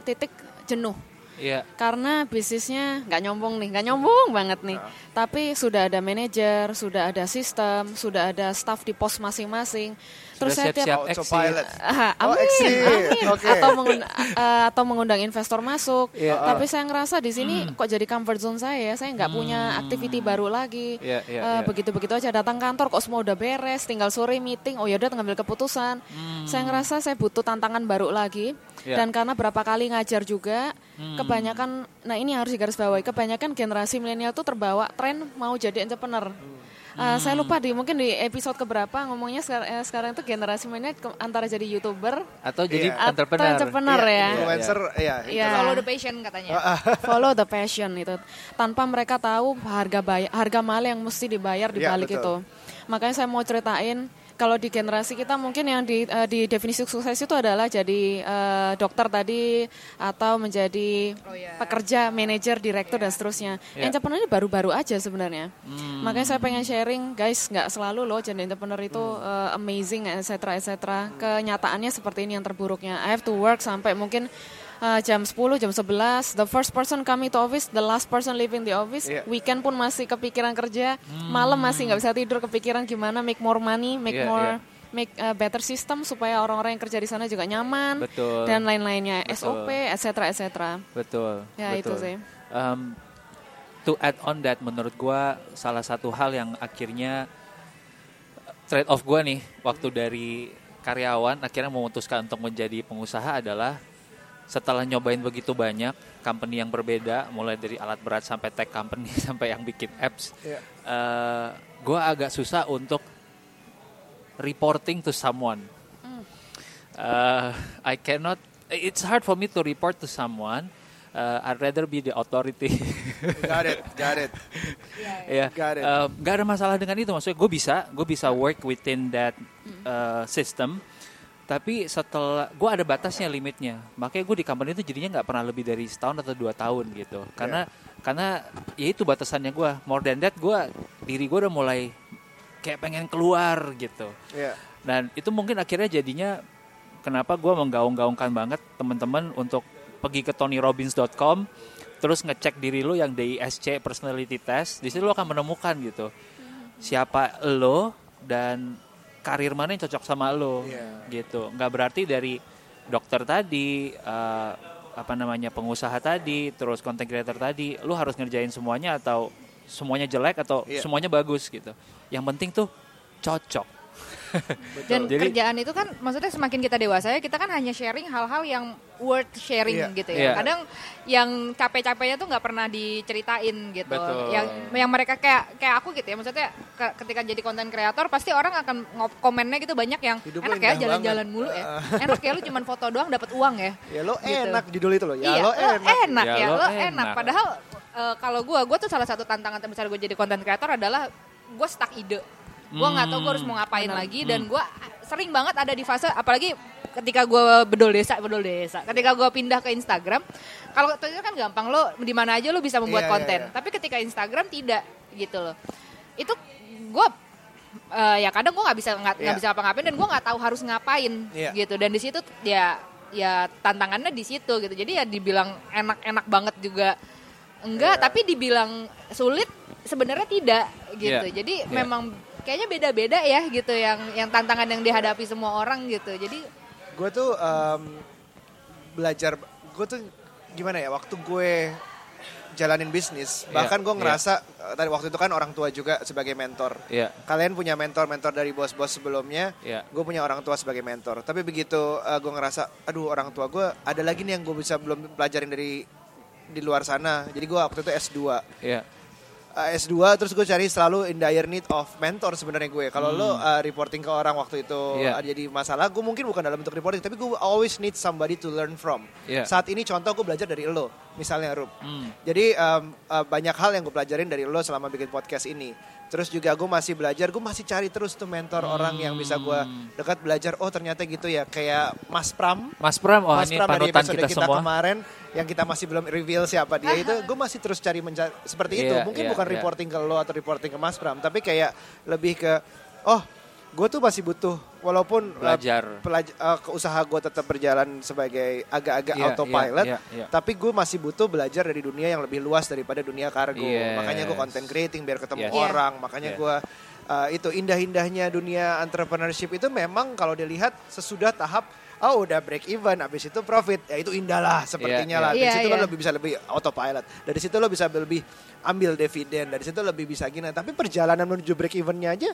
titik jenuh. Iya. Karena bisnisnya nggak nyombong nih, nggak nyombong banget nih. Tapi sudah ada manajer, sudah ada sistem, sudah ada staff di pos masing-masing. Terus Sudah saya tiap siap-siap Autopilot. Oh, amin, exit. amin. Oke. Atau mengun- eh, atau mengundang investor masuk. Iya. Tapi saya ngerasa di sini kok jadi comfort zone saya. Saya nggak punya activity baru lagi. Iya, iya, Eh, iya. Begitu-begitu aja datang kantor kok semua udah beres, tinggal sore meeting. Oh yaudah ngambil keputusan. Saya ngerasa saya butuh tantangan baru lagi. Iya. Dan karena berapa kali ngajar juga, kebanyakan, nah ini harus digarisbawahi, kebanyakan generasi milenial tuh terbawa tren mau jadi entrepreneur. Eh, saya lupa di mungkin di episode keberapa ngomongnya sekarang, eh, sekarang itu generasi milenial antara jadi youtuber Atau jadi Iya. atau entrepreneur. entrepreneur Iya, ya. Influencer, ya. Iya. follow the passion katanya <laughs> Follow the passion itu. Tanpa mereka tahu harga bayar, harga mahal yang mesti dibayar di Iya, balik betul. itu. Makanya saya mau ceritain kalau di generasi kita mungkin yang di, eh, di definisi sukses itu adalah jadi eh, dokter tadi atau menjadi Oh, iya. pekerja, manajer, direktur dan seterusnya. Iya. Entrepreneur ini baru-baru aja sebenarnya. Hmm. Makanya saya pengen sharing, guys, nggak selalu loh jadi entrepreneur itu Hmm. eh, amazing, etc. etc. Kenyataannya seperti ini yang terburuknya. I have to work sampai mungkin uh, jam 10, jam 11. The first person coming to office, the last person leaving the office. Iya. Weekend pun masih kepikiran kerja, malam masih nggak bisa tidur kepikiran gimana make more money, make Iya, more iya. make a better system supaya orang-orang yang kerja di sana juga nyaman Betul. dan lain-lainnya. SOP, etc. etc. Betul. Ya, itu betul. sih. Um, to add on that, menurut gua salah satu hal yang akhirnya trade off gua nih waktu dari karyawan akhirnya memutuskan untuk menjadi pengusaha adalah setelah nyobain begitu banyak company yang berbeda, mulai dari alat berat sampai tech company <laughs> sampai yang bikin apps, Iya. eh, gua agak susah untuk reporting to someone. Uh, I cannot. It's hard for me to report to someone. Uh, I'd rather be the authority. <laughs> Got it, got it. ya, Got it. uh, nggak ada masalah dengan itu. Maksudnya gue bisa, gue bisa work within that uh, system. Tapi setelah gue ada batasnya limitnya, makanya gue di company itu jadinya nggak pernah lebih dari setahun atau dua tahun gitu. Karena karena ya itu batasannya gue. More than that, gue diri gue udah mulai kayak pengen keluar gitu. Iya. Dan itu mungkin akhirnya jadinya kenapa gue menggaung-gaungkan banget teman-teman untuk pergi ke tonyrobbins.com, terus ngecek diri lu yang DISC personality test di situ lu akan menemukan gitu siapa lo dan karir mana yang cocok sama lo Iya. gitu nggak berarti dari dokter tadi eh, apa namanya pengusaha tadi terus content creator tadi lu harus ngerjain semuanya atau semuanya jelek atau Iya. semuanya bagus gitu yang penting tuh cocok Dan Jadi- kerjaan itu kan maksudnya semakin kita dewasa ya kita kan hanya sharing hal-hal yang worth sharing Iya. gitu Iya. ya. Kadang yang capek-capeknya tuh nggak pernah diceritain gitu. Betul. Yang yang mereka kayak kayak aku gitu ya. Maksudnya ke- ketika jadi konten kreator pasti orang akan ngop- komennya gitu banyak yang Hidup enak ya jalan-jalan banget." mulu ya. <laughs> enak ya lu cuman foto doang dapat uang ya. Ya lo Gitu. enak judul itu lo. Ya iya, lo enak. enak Ya, ya, lo enak. enak. Padahal eh, kalau gue, gue tuh salah satu tantangan terbesar gue jadi konten kreator adalah gue stuck ide. Gue nggak tahu gue harus mau ngapain lagi dan gue sering banget ada di fase apalagi ketika gue bedol desa, bedol desa. Ketika gue pindah ke Instagram, kalau Twitter kan gampang lo di mana aja lo bisa membuat Iya, iya, konten. iya. Tapi ketika Instagram tidak gitu loh. Itu gue eh, ya kadang gue nggak bisa nggak Iya. bisa apa-ngapain dan gue nggak tahu harus ngapain Iya. gitu dan di situ ya ya tantangannya di situ gitu jadi ya dibilang enak-enak banget juga enggak Iya. tapi dibilang sulit sebenarnya tidak gitu Iya. jadi Iya. memang kayaknya beda-beda ya gitu yang yang tantangan yang dihadapi semua orang gitu jadi Gue tuh em, belajar, gue tuh gimana ya, waktu gue jalanin bisnis, Iya, bahkan gue iya. ngerasa, eh, tadi waktu itu kan orang tua juga sebagai mentor. Iya. Kalian punya mentor-mentor dari bos-bos sebelumnya, Iya. gue punya orang tua sebagai mentor. Tapi begitu eh, gue ngerasa, aduh orang tua gue ada lagi nih yang gue bisa belum pelajarin dari di luar sana. Jadi gue waktu itu S2. Iya. Uh, S2 terus gue cari selalu in dire need of mentor sebenarnya gue. Kalau lo uh, reporting ke orang waktu itu Hmm. Ada jadi masalah, gue mungkin bukan dalam bentuk reporting, tapi gue always need somebody to learn from. Iya. Saat ini contoh gue belajar dari lo, misalnya Rup. Hmm. Jadi um, uh, banyak hal yang gue pelajarin dari lo selama bikin podcast ini. Terus juga gue masih belajar, gue masih cari terus tuh mentor orang yang bisa gue Hmm. dekat belajar. Oh ternyata gitu ya, kayak Mas Pram. Mas Pram, oh Mas ini Pram dari panutan episode kita, kita, semua. kemarin yang kita masih belum reveal siapa dia itu, gue masih terus cari mencari seperti itu. Iya, Mungkin iya, bukan iya. reporting ke lo atau reporting ke Mas Pram, tapi kayak lebih ke oh gue tuh masih butuh walaupun uh, Belajar. pelaj- uh, ke usaha gue tetap berjalan sebagai agak-agak Iya, autopilot, iya, iya, iya. tapi gue masih butuh belajar dari dunia yang lebih luas daripada dunia kargo. Yes. Makanya gue content creating biar ketemu Yes. orang, makanya Yes. gue uh, itu indah-indahnya dunia entrepreneurship itu memang kalau dilihat sesudah tahap oh udah break even habis itu profit ya itu indah lah sepertinya Iya, lah dari iya. situ Iya, lo iya. lebih bisa lebih autopilot dari situ lo bisa lebih ambil dividen dari situ lebih bisa gini tapi perjalanan menuju break evennya aja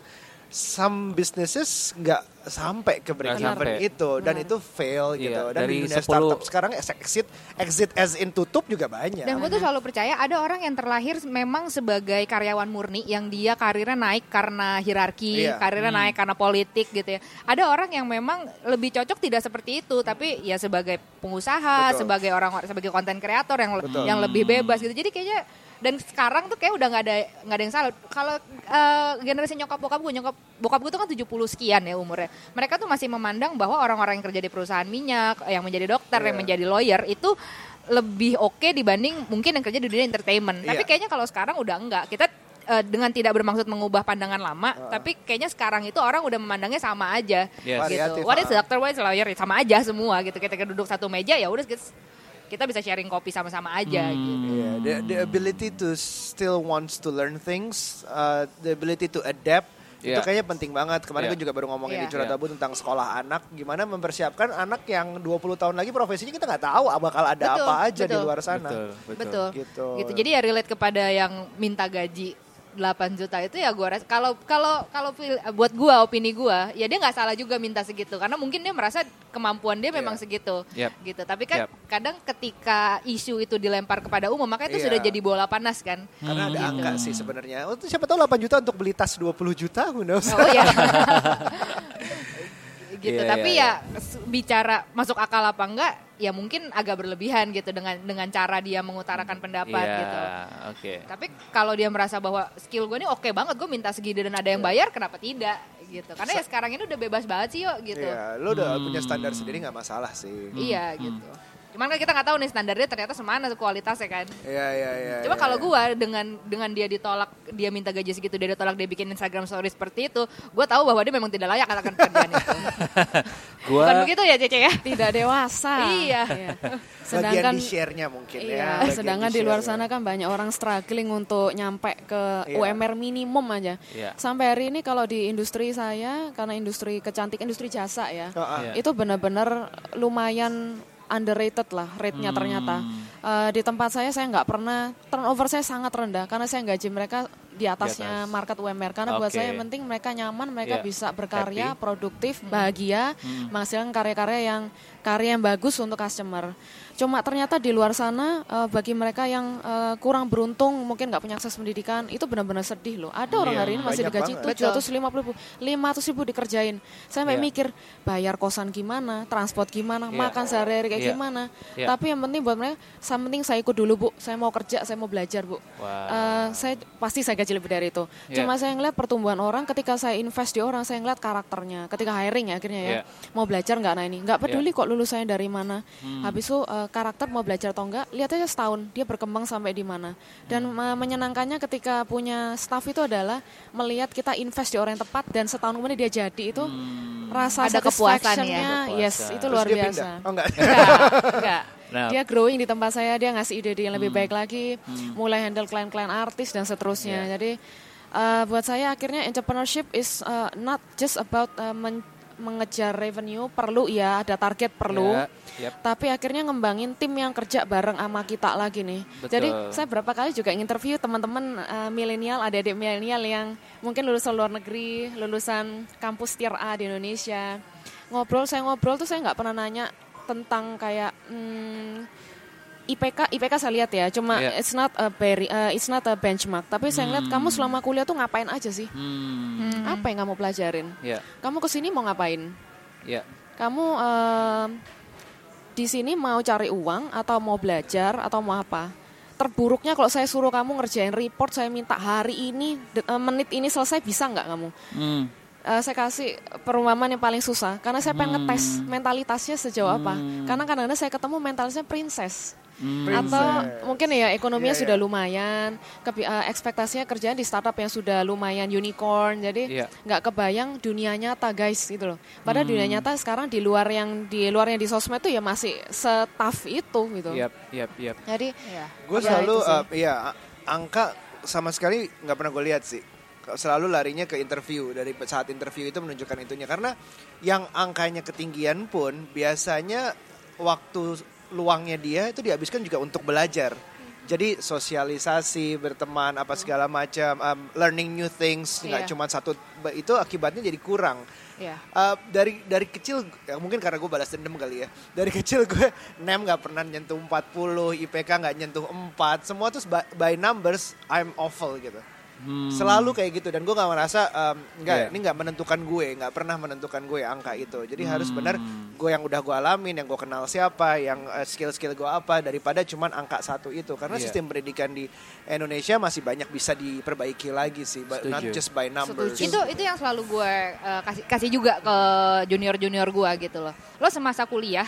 some businesses nggak sampai ke break even sampai. itu dan itu fail Iya, gitu dan dari di dunia 10 startup sekarang exit exit as in tutup juga banyak Dan gue tuh selalu percaya ada orang yang terlahir memang sebagai karyawan murni yang dia karirnya naik karena hierarki, Iya. karirnya naik karena politik gitu ya. Ada orang yang memang lebih cocok tidak seperti itu, tapi ya sebagai pengusaha, Betul. sebagai orang sebagai konten kreator yang Betul. yang lebih bebas gitu. Jadi kayaknya dan sekarang tuh kayak udah nggak ada nggak ada yang salah. Kalau eh, generasi nyokap bokap gue, nyokap bokap gue tuh kan 70 sekian ya umurnya. Mereka tuh masih memandang bahwa orang-orang yang kerja di perusahaan minyak, yang menjadi dokter, yang Iya. menjadi lawyer itu lebih oke dibanding mungkin yang kerja di dunia entertainment. Tapi Iya. kayaknya kalau sekarang udah enggak. Kita eh, dengan tidak bermaksud mengubah pandangan lama, tapi kayaknya sekarang itu orang udah memandangnya sama aja Yes. Variatif, gitu. What is ah. doctor, what is lawyer, sama aja semua gitu. Kita duduk satu meja ya udah kita, bisa sharing kopi sama-sama aja Hmm. gitu. Yeah, the, the ability to still wants to learn things, uh, the ability to adapt, itu Yeah. kayaknya penting banget. Kemarin Yeah. gue juga baru ngomongin di Yeah. Curhat Yeah. Tentang sekolah anak, gimana mempersiapkan anak yang 20 tahun lagi profesinya kita nggak tahu bakal ada Betul, apa aja di betul. luar sana. Betul, betul. Betul. Gitu. Gitu. Jadi ya relate kepada yang minta gaji 8 juta itu ya gua rasa kalau kalau kalau pil- buat gua opini gua ya dia nggak salah juga minta segitu karena mungkin dia merasa kemampuan dia memang Iya. segitu Yep. gitu tapi kan Yep. kadang ketika isu itu dilempar kepada umum maka itu Iya. sudah jadi bola panas kan Karena ada Hmm. angka sih sebenarnya. Oh, siapa tahu 8 juta untuk beli tas 20 juta, who knows? oh ya <laughs> gitu Iya, tapi iya, ya s- bicara masuk akal apa enggak ya mungkin agak berlebihan gitu dengan dengan cara dia mengutarakan pendapat Iya, gitu oke. Tapi kalau dia merasa bahwa skill gue ini oke banget, gue minta segini dan ada yang bayar, kenapa tidak? Gitu. Karena ya sekarang ini udah bebas banget sih yuk gitu. Iya, lo udah punya standar sendiri nggak masalah sih. Iya gitu. Cuman kan kita nggak tahu nih standarnya ternyata semana tuh kualitasnya kan. Iya, iya, iya. Coba iya, kalau iya. gue dengan dengan dia ditolak, dia minta gaji segitu, dia ditolak, dia bikin Instagram story seperti itu, gue tahu bahwa dia memang tidak layak akan pekerjaan itu. <laughs> Gua Bukan begitu ya Cece ya? tidak dewasa. Iya. Sedangkan Bagian di share-nya mungkin Iya, ya. Bagian sedangkan di luar sana kan banyak orang struggling untuk nyampe ke Iya. UMR minimum aja. Iya. Sampai hari ini kalau di industri saya, karena industri kecantik, industri jasa ya, Oh. Iya. itu benar-benar lumayan underrated lah rate-nya ternyata. Eh, di tempat saya saya nggak pernah turnover saya sangat rendah karena saya gaji mereka di atasnya atas. market UMR karena buat Oke. saya yang penting mereka nyaman, mereka Iya. bisa berkarya, Happy. produktif, bahagia, menghasilkan karya-karya yang karya yang bagus untuk customer. Cuma ternyata di luar sana eh, bagi mereka yang eh, kurang beruntung mungkin nggak punya akses pendidikan itu benar-benar sedih loh. Ada orang Iya, hari ini masih digaji tujuh ratus lima puluh ribu, lima ratus ribu dikerjain. Saya Iya. mikir bayar kosan gimana, transport gimana, Iya. makan sehari-hari kayak Iya. gimana. Iya. Tapi yang penting buat mereka, yang penting saya ikut dulu bu, saya mau kerja, saya mau belajar bu. Wow. Eh, saya pasti saya gaji lebih dari itu. Iya. Cuma saya ngeliat pertumbuhan orang ketika saya invest di orang, saya ngeliat karakternya. Ketika hiring ya akhirnya ya, Iya. mau belajar nggak nah ini, nggak peduli kok lulusannya dari mana. Habis itu eh, karakter mau belajar atau enggak, lihat aja setahun dia berkembang sampai di mana. Dan eh, menyenangkannya ketika punya staff itu adalah melihat kita invest di orang yang tepat dan setahun kemudian dia jadi itu rasa Ada kepuasan ya. Kepuasan. yes itu Terus luar dia biasa. pindah. Oh enggak. Enggak, enggak. <laughs> Nah, Dia growing di tempat saya, dia ngasih ide-ide yang lebih baik lagi, mulai handle klien-klien artis dan seterusnya. Jadi uh, buat saya akhirnya entrepreneurship is uh, not just about uh, men- mengejar revenue, perlu ya ada target perlu. Ya, yep. Tapi akhirnya ngembangin tim yang kerja bareng sama kita lagi nih. Betul. Jadi saya berapa kali juga interview teman-teman uh, milenial, adik-adik milenial yang mungkin lulusan luar negeri, lulusan kampus tier A di Indonesia. Ngobrol, saya ngobrol tuh saya nggak pernah nanya tentang kayak hmm, IPK, IPK saya lihat ya, cuma Iya. it's not a very, uh, it's not a benchmark. Tapi saya lihat kamu selama kuliah tuh ngapain aja sih? Hmm, Apa yang kamu pelajarin? ya, Kamu ke sini mau ngapain? ya. Kamu em, di sini mau cari uang atau mau belajar atau mau apa? Terburuknya kalau saya suruh kamu ngerjain report, saya minta hari ini, eh, menit ini selesai bisa nggak kamu? Hmm, Eh, saya kasih perumpamaan yang paling susah karena saya pengen ngetes mentalitasnya sejauh apa. Karena kadang-kadang saya ketemu mentalitasnya princess. Atau mungkin ya ekonominya Iya, sudah lumayan, kebi- eh, ekspektasinya kerjaan di startup yang sudah lumayan unicorn, jadi Iya. nggak kebayang dunia nyata guys gitu loh. Padahal dunia nyata sekarang di luar yang di luarnya di sosmed itu ya masih setaf itu gitu. yap, yap, yap. Jadi Iya. Gue Ya, selalu, uh, iya, a- angka sama sekali nggak pernah gue lihat sih. Selalu larinya ke interview dari saat interview itu menunjukkan itunya karena yang angkanya ketinggian pun biasanya waktu luangnya dia itu dihabiskan juga untuk belajar. Jadi sosialisasi, berteman, apa segala macam, um, learning new things, nggak Iya. cuma satu itu akibatnya jadi kurang. ya Uh, dari dari kecil ya mungkin karena gue balas dendam kali ya dari kecil gue <laughs> nem nggak pernah nyentuh 40 IPK nggak nyentuh 4 semua tuh by, by numbers I'm awful gitu selalu kayak gitu dan gue nggak merasa um, nggak Yeah. ini nggak menentukan gue nggak pernah menentukan gue angka itu jadi harus benar gue yang udah gue alamin yang gue kenal siapa yang uh, skill-skill gue apa daripada cuman angka satu itu karena Yeah. sistem pendidikan di Indonesia masih banyak bisa diperbaiki lagi sih but not just by numbers Itu itu yang selalu gue eh, kasih kasih juga ke junior junior gue gitu loh. Lo semasa kuliah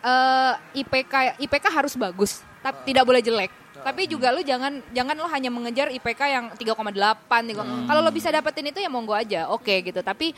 eh, IPK IPK harus bagus, tapi tidak boleh jelek. Tapi juga lo jangan jangan lo hanya mengejar IPK yang 3,8. tiga- Kalau lo bisa dapetin itu ya monggo aja, oke gitu. Tapi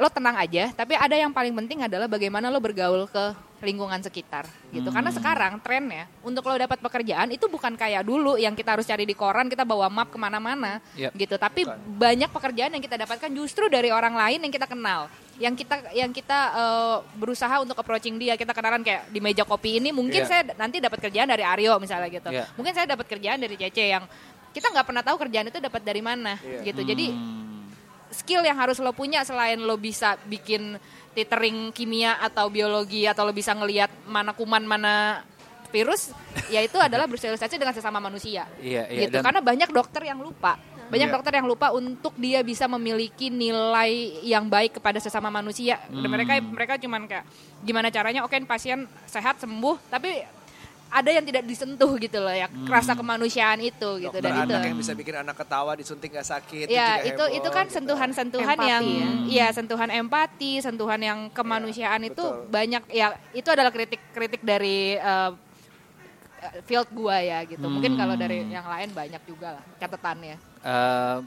lo tenang aja. Tapi ada yang paling penting adalah bagaimana lo bergaul ke lingkungan sekitar gitu. Karena sekarang trennya untuk lo dapat pekerjaan itu bukan kayak dulu yang kita harus cari di koran, kita bawa map ke mana-mana Yep. gitu. Tapi banyak pekerjaan yang kita dapatkan justru dari orang lain yang kita kenal, yang kita yang kita eh, berusaha untuk approaching dia. Kita kenalan kayak di meja kopi ini mungkin Iya. saya nanti dapat kerjaan dari Aryo misalnya gitu. Iya. Mungkin saya dapat kerjaan dari Cece yang kita nggak pernah tahu kerjaan itu dapat dari mana Iya. gitu. Jadi Hmm, skill yang harus lo punya selain lo bisa bikin titering kimia atau biologi atau lo bisa ngelihat mana kuman mana virus ya itu <laughs> adalah bersosialisasi dengan sesama manusia. Iya, iya, gitu. dan- karena banyak dokter yang lupa. Banyak Iya. dokter yang lupa untuk dia bisa memiliki nilai yang baik kepada sesama manusia. Dan mereka mereka cuman kayak gimana caranya? Oke pasien sehat sembuh tapi ada yang tidak disentuh gitu loh ya rasa kemanusiaan itu gitu Dokter dan itu anak yang bisa bikin anak ketawa disuntik gak sakit ya juga itu heboh, itu kan gitu. sentuhan-sentuhan Empati yang ya. iya sentuhan empati sentuhan yang kemanusiaan itu betul. banyak ya itu adalah kritik-kritik dari eh, field gua ya gitu mungkin kalau dari yang lain banyak juga lah catatannya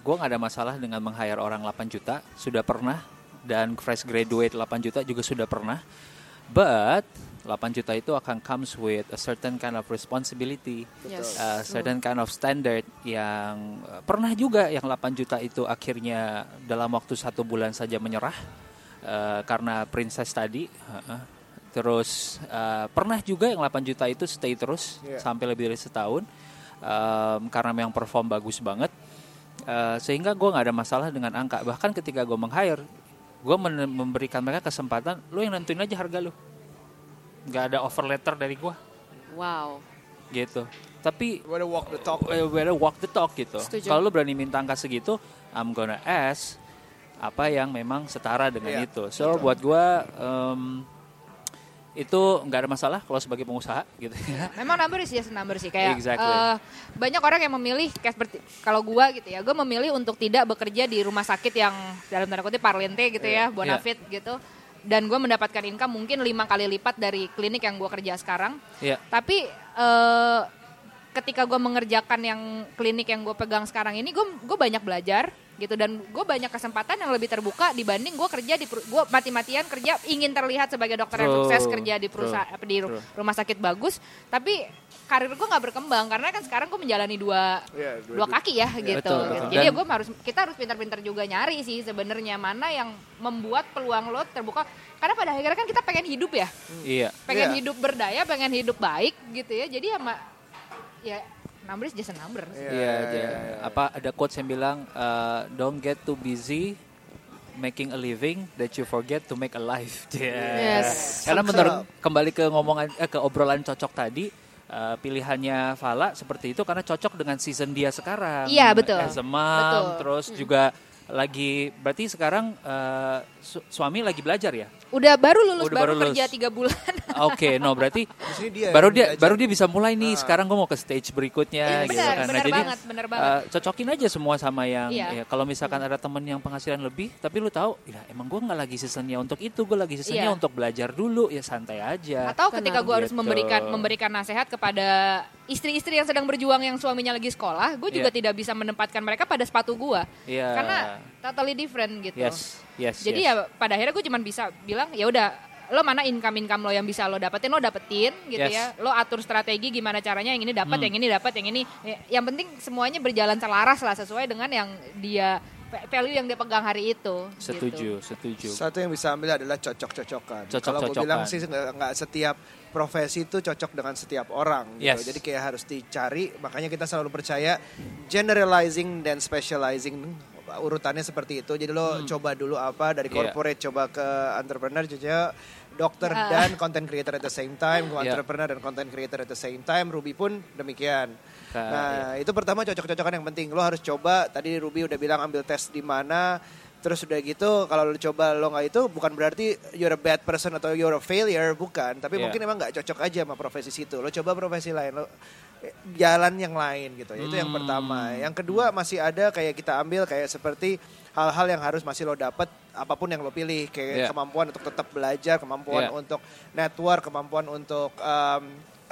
gue nggak ada masalah dengan meng-hire orang 8 juta. Sudah pernah dan fresh graduate 8 juta juga sudah pernah. But 8 juta itu akan comes with a certain kind of responsibility, Yes. a certain kind of standard yang uh, pernah juga yang 8 juta itu akhirnya dalam waktu satu bulan saja menyerah uh, karena princess tadi. uh-uh. Terus uh, pernah juga yang 8 juta itu stay terus Yeah. sampai lebih dari setahun um, karena memang perform bagus banget. Uh, sehingga gue nggak ada masalah dengan angka. Bahkan ketika gue meng-hire, gue men- memberikan mereka kesempatan, lu yang nentuin aja harga lu. Nggak ada offer letter dari gue, Wow. gitu. Tapi Wanna walk the talk. eh, better walk the talk gitu. Kalau lu berani minta angka segitu, I'm gonna ask apa yang memang setara dengan Iya, itu. So buat gua em, itu nggak ada masalah kalau sebagai pengusaha gitu ya. <laughs> Memang number is just a number sih kayak Exactly. eh, banyak orang yang memilih kayak seperti kalau gua gitu ya, gua memilih untuk tidak bekerja di rumah sakit yang dalam tanda kutip parlente gitu ya, bonafit gitu. Dan gue mendapatkan income mungkin lima kali lipat dari klinik yang gue kerja sekarang. Iya. Tapi eh, ketika gue mengerjakan yang klinik yang gue pegang sekarang ini, gue gue banyak belajar gitu dan gue banyak kesempatan yang lebih terbuka dibanding gue kerja di gue mati-matian kerja ingin terlihat sebagai dokter yang sukses kerja di perusahaan true, di rumah sakit bagus tapi karir gue nggak berkembang karena kan sekarang gue menjalani dua Iya, dua- dua kaki ya gitu betul, betul. jadi Dan- gue harus kita harus pintar-pintar juga nyari sih sebenarnya mana yang membuat peluang lo terbuka karena pada akhirnya kan kita pengen hidup ya Iya. pengen Iya. hidup berdaya, pengen hidup baik gitu ya. Jadi sama ya number is just a number. Iya, iya. Apa ada quotes yang bilang uh, don't get too busy making a living that you forget to make a life. <laughs> Yeah. Yes. Karena menurut kembali ke ngomongan eh, ke obrolan cocok tadi uh, pilihannya Fala seperti itu karena cocok dengan season dia sekarang. Iya, betul. As a mom, Betul. terus juga lagi berarti sekarang uh, su- suami lagi belajar ya? Udah baru lulus, Udah baru, baru lulus. kerja tiga bulan. <laughs> Oke, no berarti dia baru dia belajar. baru dia bisa mulai nih. Sekarang gue mau ke stage berikutnya Iya, gitu benar, kan. benar banget, benar banget. uh, cocokin aja semua sama yang Iya. ya, kalau misalkan ada temen yang penghasilan lebih, tapi lu tahu, ya emang gue nggak lagi seasonnya untuk itu, gue lagi seasonnya Iya. untuk belajar dulu, ya santai aja. Atau ketika gue harus Gitu. memberikan memberikan nasihat kepada istri-istri yang sedang berjuang yang suaminya lagi sekolah, gue juga Iya. tidak bisa menempatkan mereka pada sepatu gue. Iya. Karena totally different gitu. Yes, yes. Jadi yes. ya pada akhirnya gue cuma bisa bilang ya udah lo mana income income lo yang bisa lo dapetin lo dapetin gitu Yes. ya lo atur strategi gimana caranya yang ini dapat Hmm. yang ini dapat yang ini Ya, yang penting semuanya berjalan selaras lah sesuai dengan yang dia value yang dia pegang hari itu setuju, gitu. setuju. Satu yang bisa ambil adalah cocok-cocokan. Kalau gue bilang sih nggak nggak setiap profesi itu cocok dengan setiap orang. Gitu. Yes. Jadi kayak harus dicari. Makanya kita selalu percaya generalizing dan specializing urutannya seperti itu. Jadi lo coba dulu apa dari Iya. corporate coba ke entrepreneur, jadi dokter Ah. dan content creator at the same time, gue Iya. entrepreneur dan content creator at the same time. Ruby pun demikian. Ka- Nah, itu pertama cocok-cocokan yang penting. Lo harus coba. Tadi Ruby udah bilang ambil tes di mana. Terus udah gitu, kalau lo coba lo nggak itu, bukan berarti you're a bad person atau you're a failure, bukan. Tapi Iya. mungkin emang nggak cocok aja sama profesi situ. Lo coba profesi lain, lo jalan yang lain gitu. Itu yang Hmm. pertama. Yang kedua masih ada kayak kita ambil kayak seperti hal-hal yang harus masih lo dapat apa pun yang lo pilih kayak Iya. kemampuan untuk tetap belajar, kemampuan Iya. untuk network, kemampuan untuk um,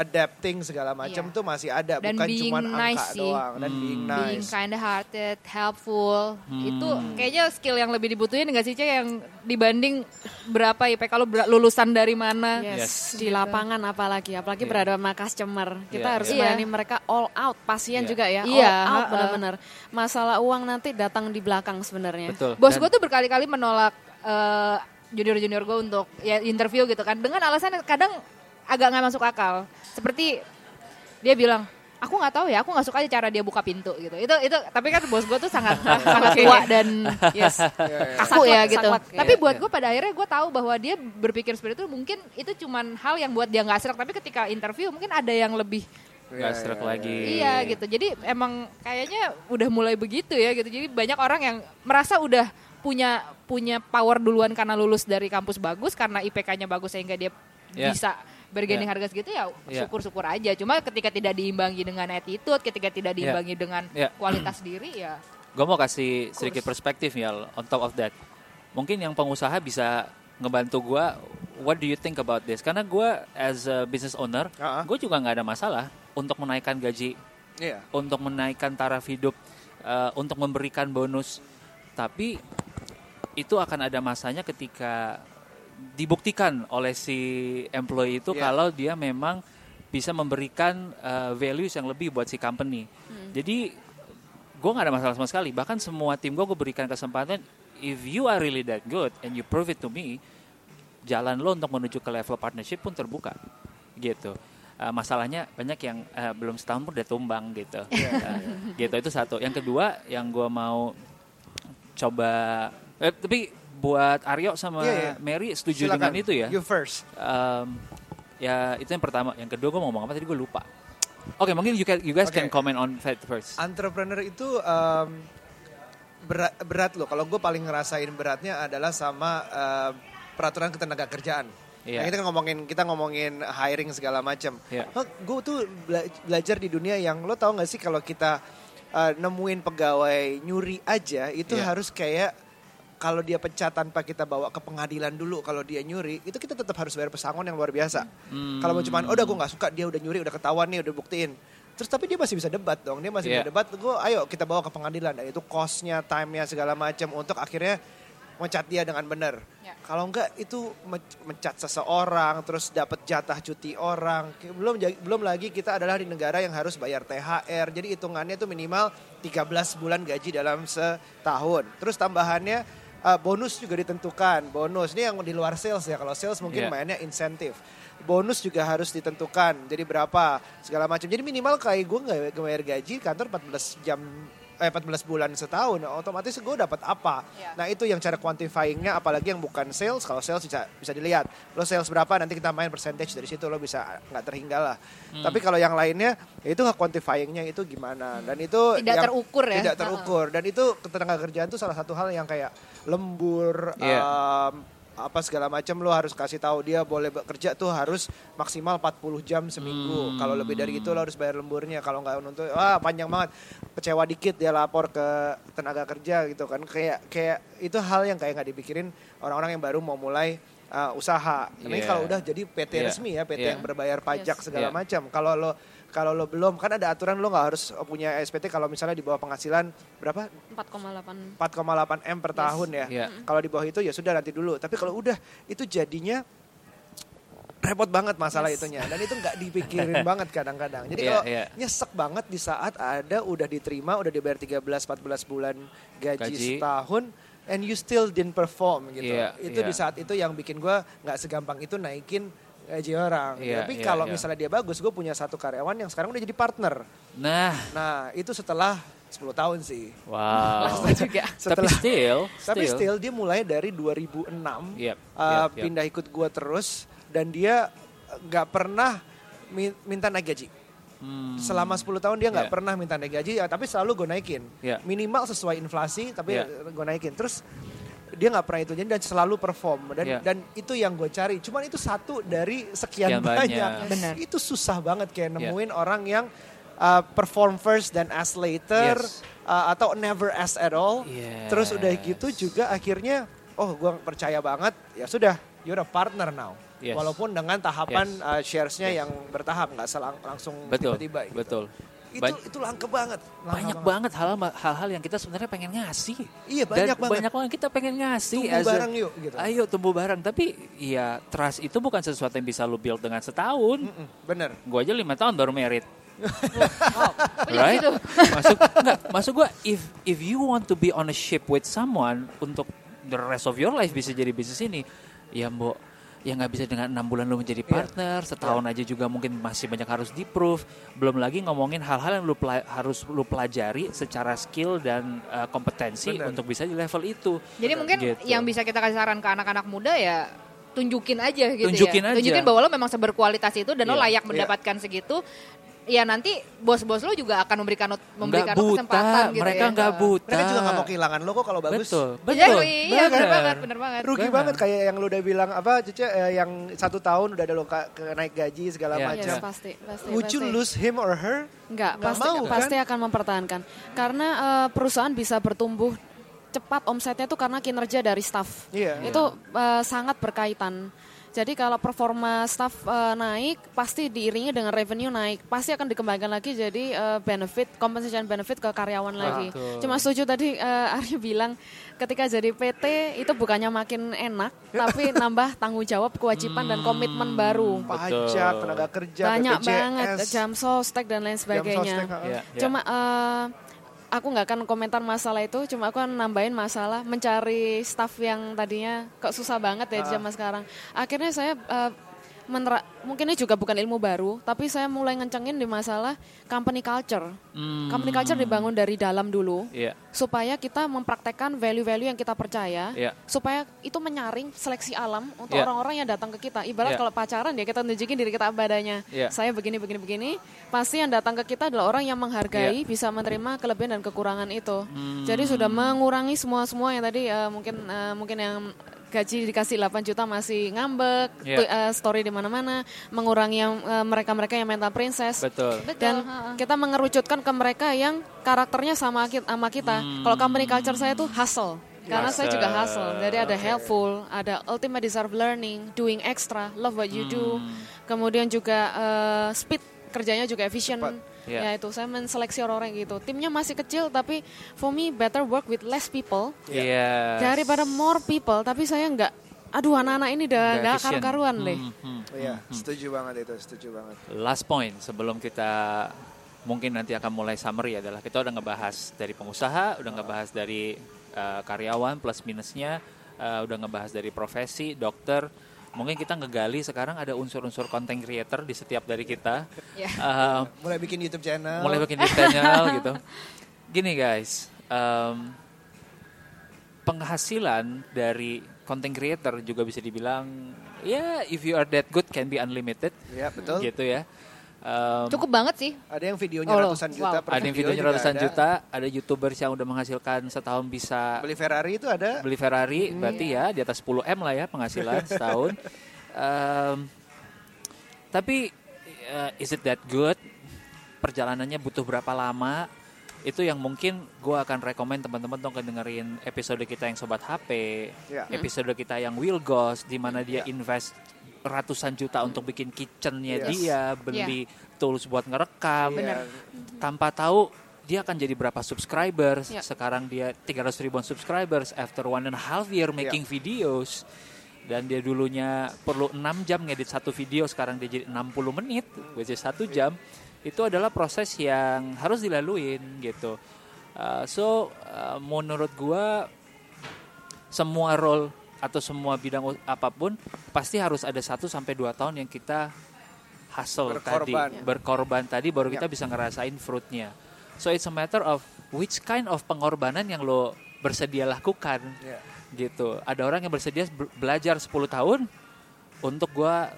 adapting segala macam Iya. tuh masih ada Dan bukan being cuma nice angka sih. doang dan Hmm. being being nice. kind hearted, helpful, Hmm. itu kayaknya skill yang lebih dibutuhin nggak sih Cek yang dibanding berapa IP kalau ber- lulusan dari mana? Yes, Yes. di lapangan apalagi, apalagi Iya. berada sama customer. Kita Iya, harus iya. melayani mereka all out, pasien Iya. juga ya, Iya, all out benar-benar. Masalah uang nanti datang di belakang sebenarnya. Bos gue tuh berkali-kali menolak eh, junior-junior gue untuk ya interview gitu kan dengan alasan kadang agak nggak masuk akal. Seperti dia bilang, aku nggak tahu ya, aku nggak suka aja cara dia buka pintu gitu. Itu itu tapi kan bos gue tuh sangat <laughs> sangat tua dan Yes. kaku ya gitu. saklek, Tapi iya, buat iya. gue pada akhirnya gue tahu bahwa dia berpikir seperti itu mungkin itu cuman hal yang buat dia nggak serak. Tapi ketika interview mungkin ada yang lebih Nggak serak lagi. Iya gitu. Jadi emang kayaknya udah mulai begitu ya gitu. Jadi banyak orang yang merasa udah punya punya power duluan karena lulus dari kampus bagus karena IPK-nya bagus sehingga dia Iya. bisa bergaining Iya. harga segitu ya Iya. syukur-syukur aja. Cuma ketika tidak diimbangi dengan attitude, ketika tidak Iya. diimbangi dengan Iya. kualitas diri ya Gue mau kasih sedikit perspektif ya on top of that. Mungkin yang pengusaha bisa ngebantu gue. What do you think about this? Karena gue as a business owner, Ah. gue juga nggak ada masalah untuk menaikkan gaji, Iya. untuk menaikkan taraf hidup, uh, untuk memberikan bonus. Tapi itu akan ada masanya ketika dibuktikan oleh si employee itu Iya. kalau dia memang bisa memberikan uh, values yang lebih buat si company. Jadi gue nggak ada masalah sama sekali. Bahkan semua tim gue gue berikan kesempatan. If you are really that good and you prove it to me, jalan lo untuk menuju ke level partnership pun terbuka, gitu. Uh, masalahnya banyak yang uh, belum setahun pun udah tumbang gitu. Uh, <laughs> gitu itu satu. Yang kedua yang gue mau coba, eh, tapi buat Aryo sama Iya, iya. Mary setuju Silakan. dengan itu ya? You first. Um, ya itu yang pertama. Yang kedua gue mau ngomong apa tadi gue lupa. Oke mungkin you, can- you guys Oke. can comment on that first. Entrepreneur itu em, berat, berat loh. Kalau gue paling ngerasain beratnya adalah sama em, peraturan ketenaga kerjaan. Iya. Nah, kita ngomongin kita ngomongin hiring segala macam. Iya. gue tuh bela- belajar di dunia yang lo tau gak sih kalau kita eh, nemuin pegawai nyuri aja itu Iya. harus kayak kalau dia pecat tanpa kita bawa ke pengadilan dulu kalau dia nyuri itu kita tetap harus bayar pesangon yang luar biasa. Hmm. Kalau mau cuman oh udah gue nggak suka dia udah nyuri udah ketahuan nih udah buktiin. Terus tapi dia masih bisa debat dong dia masih Iya. bisa debat. Gue ayo kita bawa ke pengadilan. Dan itu costnya, time-nya segala macam untuk akhirnya mencat dia dengan benar. Ya. Kalau enggak itu me- mencat seseorang terus dapat jatah cuti orang. Belum belum lagi kita adalah di negara yang harus bayar THR. Jadi hitungannya itu minimal 13 bulan gaji dalam setahun. Terus tambahannya eh, bonus juga ditentukan. Bonus ini yang di luar sales ya. Kalau sales mungkin Iya. mainnya insentif. Bonus juga harus ditentukan. Jadi berapa segala macam. Jadi minimal kayak gue nggak bayar gaji kantor 14 jam eh 14 bulan setahun otomatis gue dapat apa Iya. nah itu yang cara quantifyingnya apalagi yang bukan sales kalau sales bisa bisa dilihat lo sales berapa nanti kita main percentage dari situ lo bisa nggak terhinggal lah Hmm. tapi kalau yang lainnya ya itu quantifyingnya itu gimana dan itu Tidak yang terukur ya. tidak terukur dan itu ketenaga kerjaan itu salah satu hal yang kayak lembur Iya. em, apa segala macam lo harus kasih tahu dia boleh bekerja tuh harus maksimal 40 jam seminggu. Hmm. Kalau lebih dari itu lo harus bayar lemburnya. Kalau nggak nuntut wah panjang banget. Kecewa dikit dia lapor ke tenaga kerja gitu kan. Kayak kayak itu hal yang kayak nggak dipikirin orang-orang yang baru mau mulai uh, usaha. Ini Iya. kalau udah jadi PT Iya. resmi ya, PT Iya. yang berbayar pajak Yes. segala Iya. macam. Kalau lo kalau lo belum kan ada aturan lo nggak harus punya SPT kalau misalnya di bawah penghasilan berapa 4,8 4,8 m per tahun ya. Iya. Kalau di bawah itu ya sudah nanti dulu. Tapi kalau udah itu jadinya repot banget masalah Yes. itunya dan itu nggak dipikirin <laughs> banget kadang-kadang. Jadi Iya, kalau iya. nyesek banget di saat ada udah diterima udah dibayar 13 14 bulan gaji, Gaji. setahun and you still didn't perform gitu. Iya, itu iya. di saat itu yang bikin gua nggak segampang itu naikin gaji orang. Iya, Tapi iya, kalau iya. misalnya dia bagus, gue punya satu karyawan yang sekarang udah jadi partner. Nah, Nah, itu setelah 10 tahun sih. wow. <laughs> Lama juga. Tapi Setelah still, tapi still dia mulai dari 2006 Yep, uh, yep, yep. pindah ikut gua terus dan dia nggak pernah mi- minta naik gaji. Hmm. Selama 10 tahun dia nggak Yeah. pernah minta naik gaji, ya, tapi selalu gue naikin. Yeah. Minimal sesuai inflasi, tapi Yeah. gue naikin. Terus dia nggak pernah itu jadi dan selalu perform dan Yeah. dan itu yang gue cari. Cuman itu satu dari sekian Sekian banyak. banyak. Benar. Itu susah banget kayak Yeah. nemuin orang yang uh, perform first dan ask later Yes. uh, atau never ask at all. Yes. Terus udah gitu juga akhirnya oh gue percaya banget ya sudah you're a partner now. Yes. Walaupun dengan tahapan Yes. uh, shares-nya Yes. yang bertahap nggak selang langsung betul, tiba-tiba. gitu. betul. Itu Ba- itu langka banget. langka banyak banget hal hal-hal yang kita sebenarnya pengen ngasih. Iya, banyak Dan banget. banyak banget kita pengen ngasih. Tumbuh bareng yuk, gitu. Ayo tumbuh bareng. Tapi ya trust itu bukan sesuatu yang bisa lu build dengan setahun. Mm-mm, bener. Gue aja lima tahun baru merit. Wow. <laughs> Right? gitu? Masuk enggak, masuk gua if if you want to be on a ship with someone untuk the rest of your life bisa jadi bisnis ini, ya mbok ya nggak bisa dengan enam bulan lu menjadi partner setahun aja juga mungkin masih banyak harus di proof belum lagi ngomongin hal-hal yang lu harus lu pelajari secara skill dan uh, kompetensi Benar. untuk bisa di level itu Jadi mungkin Gitu. yang bisa kita kasih saran ke anak-anak muda ya tunjukin aja gitu Tunjukin ya. aja. Tunjukin bahwa lo memang seberkualitas itu dan lo Iya. layak Iya. mendapatkan segitu. Ya nanti bos-bos lo juga akan memberikan lo- memberikan lo buta kesempatan gitu mereka ya. nggak buta Mereka juga nggak mau kehilangan lo kok kalau bagus. betul Iya, betul iya benar banget, benar banget. Rugi Benar. banget kayak yang lu udah bilang apa Cece eh, yang satu tahun udah ada lo naik gaji segala Iya. macam. Yes, Macam. pasti, pasti. Would you pasti. lose him or her? Enggak, Nggak pasti, mau, kan? pasti akan mempertahankan. Karena eh, perusahaan bisa bertumbuh cepat omsetnya itu karena kinerja dari staff. Iya. Itu eh, sangat berkaitan. Jadi kalau performa staff eh, naik, pasti diiringi dengan revenue naik, pasti akan dikembangkan lagi jadi eh, benefit, compensation benefit ke karyawan lagi. Betul. Cuma setuju tadi eh, <laughs> Arya bilang, ketika jadi PT itu bukannya makin enak, <laughs> tapi nambah tanggung jawab, kewajiban dan komitmen baru. Pajak, tenaga kerja, Banyak BPJS. banget jam sostek dan lain sebagainya. sostek. Iya, iya. Cuma eh, aku nggak akan komentar masalah itu, cuma aku akan nambahin masalah mencari staff yang tadinya kok susah banget ya di Ah. zaman sekarang. Akhirnya saya eh, menera- mungkin ini juga bukan ilmu baru, tapi saya mulai ngencengin di masalah company culture. Hmm. Company culture dibangun dari dalam dulu Iya. supaya kita mempraktekkan value-value yang kita percaya, Iya. supaya itu menyaring seleksi alam untuk Iya. orang-orang yang datang ke kita. Ibarat Iya. kalau pacaran ya kita nunjukin diri kita apa adanya. Iya. Saya begini begini begini, pasti yang datang ke kita adalah orang yang menghargai, Iya. bisa menerima kelebihan dan kekurangan itu. Hmm. Jadi sudah mengurangi semua semua yang tadi eh, mungkin eh, mungkin yang gaji dikasih 8 juta masih ngambek, Iya. tu- eh, story di mana-mana, mengurangi yang eh, mereka-mereka yang mental princess. Betul. Dan kita mengerucutkan ke mereka yang karakternya sama ki- sama kita. Kalau company culture saya tuh hustle. Karena saya juga hustle. Jadi ada helpful, ada ultimate deserve learning, doing extra, love what you do. Kemudian juga eh, speed kerjanya juga efisien. Iya. Ya itu saya menseleksi orang-orang gitu. Timnya masih kecil tapi for me better work with less people Iya. daripada more people. Tapi saya nggak, aduh anak-anak ini udah Nggak nggak efisien. karu-karuan deh. Hmm, hmm. Iya, setuju banget itu, setuju banget. Last point sebelum kita mungkin nanti akan mulai summary adalah kita udah ngebahas dari pengusaha, udah ngebahas dari uh, karyawan plus minusnya, uh, udah ngebahas dari profesi, dokter. Mungkin kita ngegali sekarang ada unsur-unsur content creator di setiap dari kita. Iya. Uh, Mulai bikin YouTube channel. mulai bikin YouTube channel gitu. Gini guys, um, penghasilan dari content creator juga bisa dibilang ya if you are that good can be unlimited Ya, betul. gitu ya. Um, Cukup banget sih. Ada yang videonya Oh, ratusan juta Wow. per ada yang video videonya juga ratusan ada. juta, ada youtubers yang udah menghasilkan setahun bisa Beli Ferrari itu ada. beli Ferrari, berarti ya di atas 10 m lah ya penghasilan <laughs> setahun. Um, tapi uh, is it that good? Perjalanannya butuh berapa lama? Itu yang mungkin gue akan rekomend teman-teman dong dengerin episode kita yang sobat HP, Ya. episode kita yang Will Ghost, di mana dia Ya. invest ratusan juta untuk bikin kitchennya Yes. dia, beli tools buat ngerekam, Iya. tanpa tahu dia akan jadi berapa subscribers. Ya. Sekarang dia 300 ribuan subscribers after one and a half year making videos. Dan dia dulunya perlu 6 jam ngedit satu video, sekarang dia jadi 60 menit, which is satu jam. Itu adalah proses yang harus dilaluin gitu. Uh, so uh, menurut gua semua role atau semua bidang apa pun pasti harus ada satu sampai dua tahun yang kita hustle tadi Berkorban. berkorban tadi baru kita Yap. bisa ngerasain fruitnya so it's a matter of which kind of pengorbanan yang lo bersedia lakukan Ya. gitu ada orang yang bersedia be- belajar 10 tahun untuk gua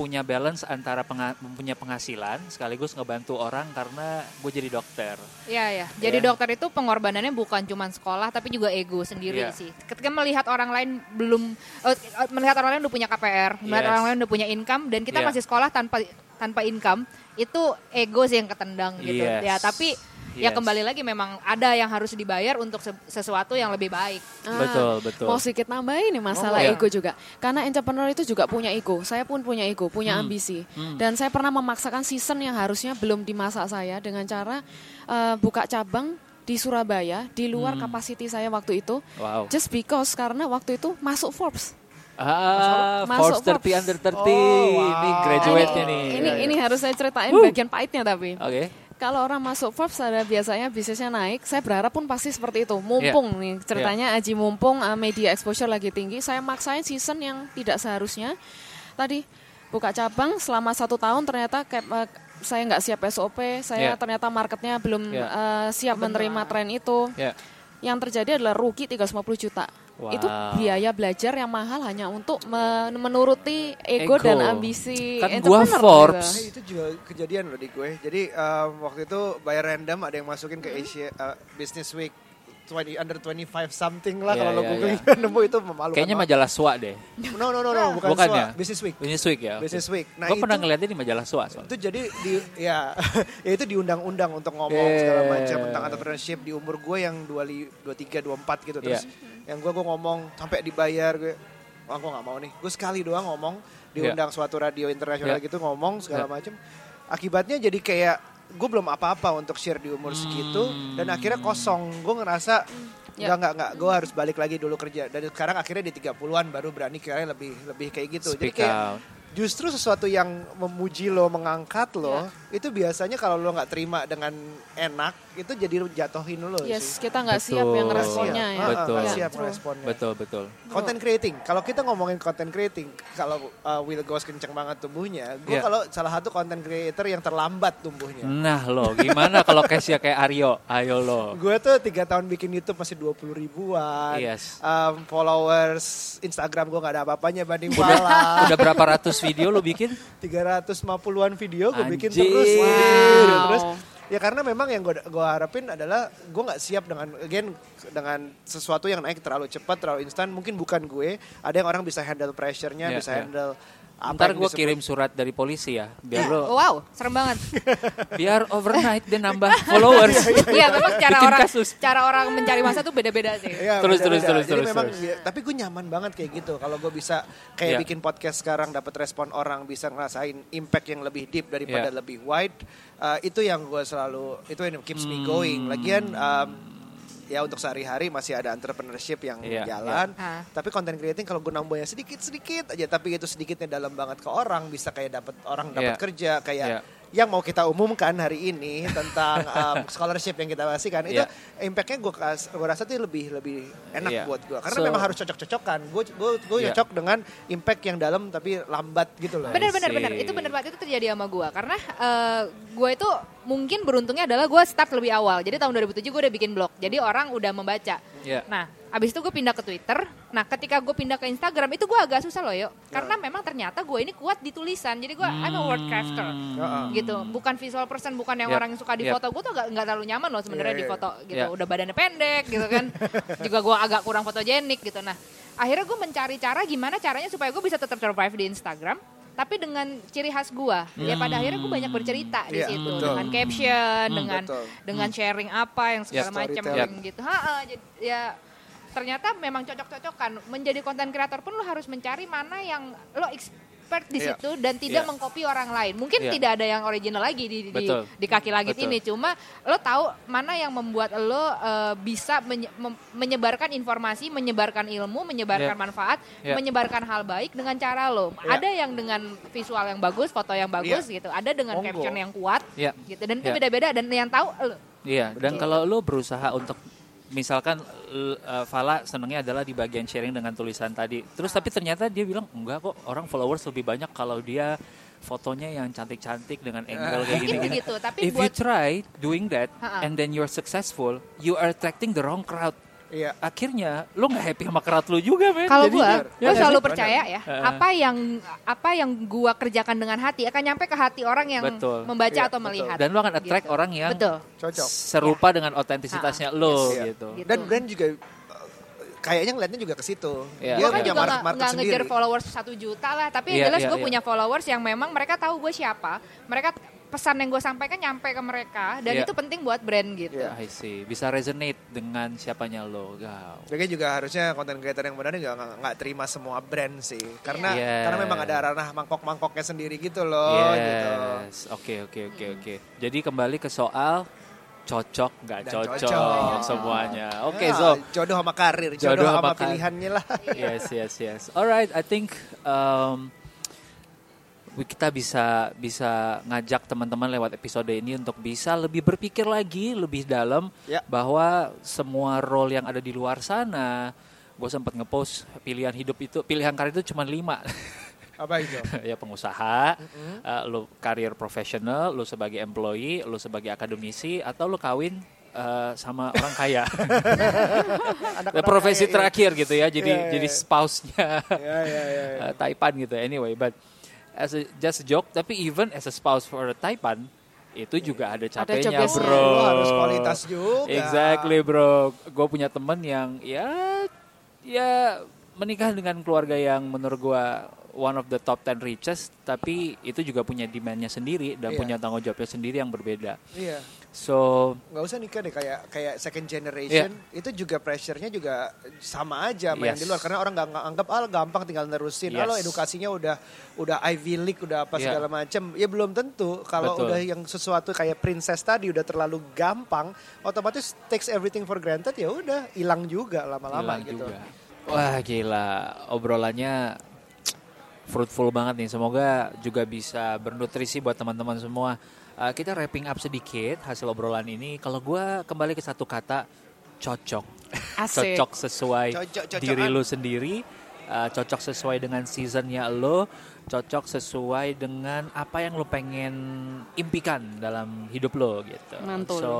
punya balance antara penga- punya penghasilan sekaligus ngebantu orang karena gue jadi dokter Iya ya. Jadi Ya. dokter itu pengorbanannya bukan cuma sekolah tapi juga ego sendiri Iya. sih. Ketika melihat orang lain belum eh, melihat orang lain udah punya KPR, melihat Yes. orang lain udah punya income dan kita Iya. masih sekolah tanpa tanpa income, itu ego sih yang ketendang gitu. Yes. Ya, tapi ya Yes. kembali lagi memang ada yang harus dibayar untuk se- sesuatu yang lebih baik. Ah, betul betul Mau sedikit nambahin nih masalah Oh, iya. ego juga. Karena entrepreneur itu juga punya ego. Saya pun punya ego, punya Hmm. ambisi. Dan saya pernah memaksakan season yang harusnya belum dimasak saya dengan cara eh, buka cabang di Surabaya di luar Hmm. kapasiti saya waktu itu. wow Just because karena waktu itu masuk Forbes. Ah, Masuk Forbes 30 Forbes. under 30. Oh, wow. Ini graduate-nya ini, nih. Ini Iya, iya. ini harus saya ceritain bagian pahitnya tapi. Oke. Kalau orang masuk Forbes ada biasanya bisnisnya naik. Saya berharap pun pasti seperti itu. Mumpung Iya. nih ceritanya Aji mumpung uh, media exposure lagi tinggi. Saya maksain season yang tidak seharusnya. Tadi buka cabang selama satu tahun ternyata kayak, uh, saya nggak siap SOP. Saya Iya. ternyata marketnya belum Iya. uh, siap menerima tren itu. Ya. Yang terjadi adalah rugi 350 juta. Wow. Itu biaya belajar yang mahal hanya untuk men- menuruti ego, Ego. dan ambisi Kan gua entrepreneur Forbes. Eh, itu juga kejadian loh di gue. Jadi um, waktu itu bayar random ada yang masukin ke Asia uh, Business Week 20 under 25 something lah Iya, kalau lo iya, googling iya. <laughs> nemu itu memalukan. Kayaknya banget. majalah SWA deh. No no no no bukan, Bukan SWA, ya? Business Week. Business Week ya. Business Week. Nah, Gue pernah ngeliatnya di majalah SWA. soalnya. itu jadi di ya, <laughs> ya itu diundang-undang untuk ngomong Yeah. segala macam tentang entrepreneurship di umur gue yang 23 24 gitu terus Yeah. Yang gue gue ngomong sampai dibayar gue wah gue nggak mau nih. Gue sekali doang ngomong Iya. diundang suatu radio internasional Iya. gitu ngomong segala Iya. macem. Akibatnya jadi kayak gue belum apa-apa untuk share di umur segitu dan akhirnya kosong. Gue ngerasa Ya. Enggak, enggak, enggak. Gue harus balik lagi dulu kerja. Dan sekarang akhirnya di 30-an baru berani kira lebih lebih kayak gitu. Jadi Speak kayak out. justru sesuatu yang memuji lo, mengangkat lo, itu biasanya kalau lo nggak terima dengan enak, itu jadi jatuhin lo Yes, sih. kita nggak siap yang Betul. ngeresponnya ya. Betul. Ya, siap true. responnya. Betul, betul. Content creating. Kalau kita ngomongin content creating, kalau uh, Will Ghost kenceng banget tumbuhnya, gue Iya. kalau salah satu content creator yang terlambat tumbuhnya. Nah lo, gimana kalau case-nya kayak Aryo? Ayo lo. Gue tuh tiga tahun bikin YouTube masih 20 ribuan. Yes. Um, followers Instagram gue nggak ada apa-apanya banding Pala. Udah berapa ratus video lo bikin? 350-an video gue bikin Anjir. Terus. Wow. Gitu. Terus ya karena memang yang gue gue harapin adalah gue nggak siap dengan again dengan sesuatu yang naik terlalu cepat, terlalu instan. Mungkin bukan gue. Ada yang orang bisa handle pressure-nya, Iya, bisa iya. handle Ntar gue kirim surat dari polisi ya, biar lo, Wow, serem banget. <laughs> biar overnight dia nambah followers. <laughs> Iya, memang cara Bikin orang kasus. cara orang mencari masa tuh beda-beda sih. Iya, Terus, terus, beda-beda. terus, Jadi terus, memang, terus. ya, tapi gue nyaman banget kayak gitu. Kalau gue bisa kayak Iya. bikin podcast sekarang dapat respon orang, bisa ngerasain impact yang lebih deep daripada Iya. lebih wide. uh, itu yang gue selalu itu yang keeps Hmm. me going. Lagian um, ya untuk sehari-hari masih ada entrepreneurship yang Iya, jalan. iya. Ah. Tapi content creating kalau gue nambahnya sedikit-sedikit aja, tapi itu sedikitnya dalam banget ke orang, bisa kayak dapat orang dapat Iya. kerja kayak Iya. Yang mau kita umumkan hari ini tentang <laughs> um, scholarship yang kita kasihkan itu Iya. impactnya gue gue rasa tuh lebih lebih enak Iya. buat gue karena So- memang harus cocok-cocokan. Gue gue gue Iya. cocok dengan impact yang dalam tapi lambat gitu loh. Bener bener bener itu bener banget. Itu terjadi sama gue karena eh, gue itu mungkin beruntungnya adalah gue start lebih awal. Jadi tahun 2007 gue udah bikin blog. Jadi orang udah membaca. Iya. nah abis itu gue pindah ke Twitter nah ketika gue pindah ke Instagram itu gue agak susah loh yuk karena memang ternyata gue ini kuat di tulisan jadi gue I'm a word crafter Heeh. gitu bukan visual person bukan yang Yep. orang yang suka di Yep. foto gue tuh gak, nggak terlalu nyaman loh sebenarnya Iya, di iya. foto gitu Yep. udah badannya pendek gitu kan <laughs> juga gue agak kurang fotogenik gitu nah akhirnya gue mencari cara gimana caranya supaya gue bisa tetap survive di Instagram tapi dengan ciri khas gue ya pada akhirnya gue banyak bercerita di Iya, situ betul. dengan caption dengan betul. dengan sharing apa yang segala Yep. macam Storytelling. gitu ha, ha, jadi ya ternyata memang cocok-cocokan menjadi konten kreator pun lo harus mencari mana yang lo expert di Iya. situ dan tidak Iya. mengcopy orang lain mungkin Iya. tidak ada yang original lagi di di, Betul. di kaki langit Betul. ini cuma lo tahu mana yang membuat lo eh, bisa menye- menyebarkan informasi menyebarkan ilmu menyebarkan Iya. manfaat Iya. menyebarkan hal baik dengan cara lo Iya. ada yang dengan visual yang bagus foto yang bagus gitu ada dengan Monggo. caption yang kuat Iya. gitu dan itu Iya. beda-beda dan yang tahu lo Iya, dan kalau lo berusaha untuk misalkan uh, Fala senangnya adalah di bagian sharing dengan tulisan tadi. Terus tapi ternyata dia bilang enggak kok orang followers lebih banyak kalau dia fotonya yang cantik-cantik dengan angle kayak <laughs> Mungkin gini. begitu, tapi If you buat- try doing that and then you're successful, you are attracting the wrong crowd. Iya Akhirnya lo nggak happy sama crowd lo juga, men. Kalau Jadi- gua, benar. gua Ya, selalu percaya ya, apa yang apa yang gua kerjakan dengan hati akan nyampe ke hati orang yang Betul. membaca Iya, atau betul. melihat. dan lo akan attract Gitu. orang yang Betul. cocok serupa dengan otentisitasnya lo Iya. gitu. Gitu. dan brand juga uh, kayaknya ngeliatnya juga ke situ Iya. dia Gua kan punya juga market, sendiri ngejar followers satu juta lah, tapi Iya, yang jelas iya, gue iya. punya followers yang memang mereka tahu gue siapa, mereka pesan yang gue sampaikan nyampe ke mereka dan Iya. itu penting buat brand gitu. Iya. I see. Bisa resonate dengan siapanya lo. Wow. Jadi juga harusnya konten creator yang benar juga nggak nggak terima semua brand sih, karena Iya. karena memang ada ranah mangkok-mangkoknya sendiri gitu loh. Gitu. Yes. Oke, oke, oke, oke. Jadi kembali ke soal cocok nggak cocok, cocok. <laughs> semuanya. Oke, Ya, so jodoh sama karir, Jodoh jodoh, sama sama pilihannya lah. yes, yes, yes. Alright, I think um, kita bisa bisa ngajak teman-teman lewat episode ini untuk bisa lebih berpikir lagi lebih dalam Ya. bahwa semua role yang ada di luar sana. Gue sempat ngepost pilihan hidup itu, pilihan karir itu cuma lima. Apa itu? <laughs> ya pengusaha, uh, lu karir profesional, lu sebagai employee, lu sebagai akademisi, atau lu kawin uh, sama orang kaya. <laughs> Anak profesi kaya, iya. terakhir gitu ya, jadi Iya, iya, jadi iya. spouse-nya Ya, ya, ya, ya. uh, Taipan gitu. Anyway, but as a, just a joke, tapi even as a spouse for a Taipan itu juga ada capeknya, job-desknya. bro. Harus kualitas juga. Exactly, bro. Gue punya temen yang ya ya menikah dengan keluarga yang menurut gue one of the top 10 richest, tapi itu juga punya demandnya sendiri dan Iya. punya tanggung jawabnya sendiri yang berbeda. Iya. So nggak usah nikah deh kayak kayak second generation itu juga pressure-nya juga sama aja yang Yes. di luar karena orang nggak anggap ah gampang tinggal nerusin Yes. kalau edukasinya udah udah Ivy League udah apa Yeah. segala macem ya belum tentu kalau Betul. udah yang sesuatu kayak princess tadi udah terlalu gampang otomatis takes everything for granted ya udah hilang juga lama-lama gitu juga. Wah gila, obrolannya fruitful banget nih. Semoga juga bisa bernutrisi buat teman-teman semua. Uh, kita wrapping up sedikit hasil obrolan ini. Kalau gua kembali ke satu kata, cocok. <laughs> Asik. Cocok sesuai Cocok-cocokan. diri lu sendiri, uh, cocok sesuai dengan seasonnya lo, cocok sesuai dengan apa yang lo pengen impikan dalam hidup lo gitu. Mantul. So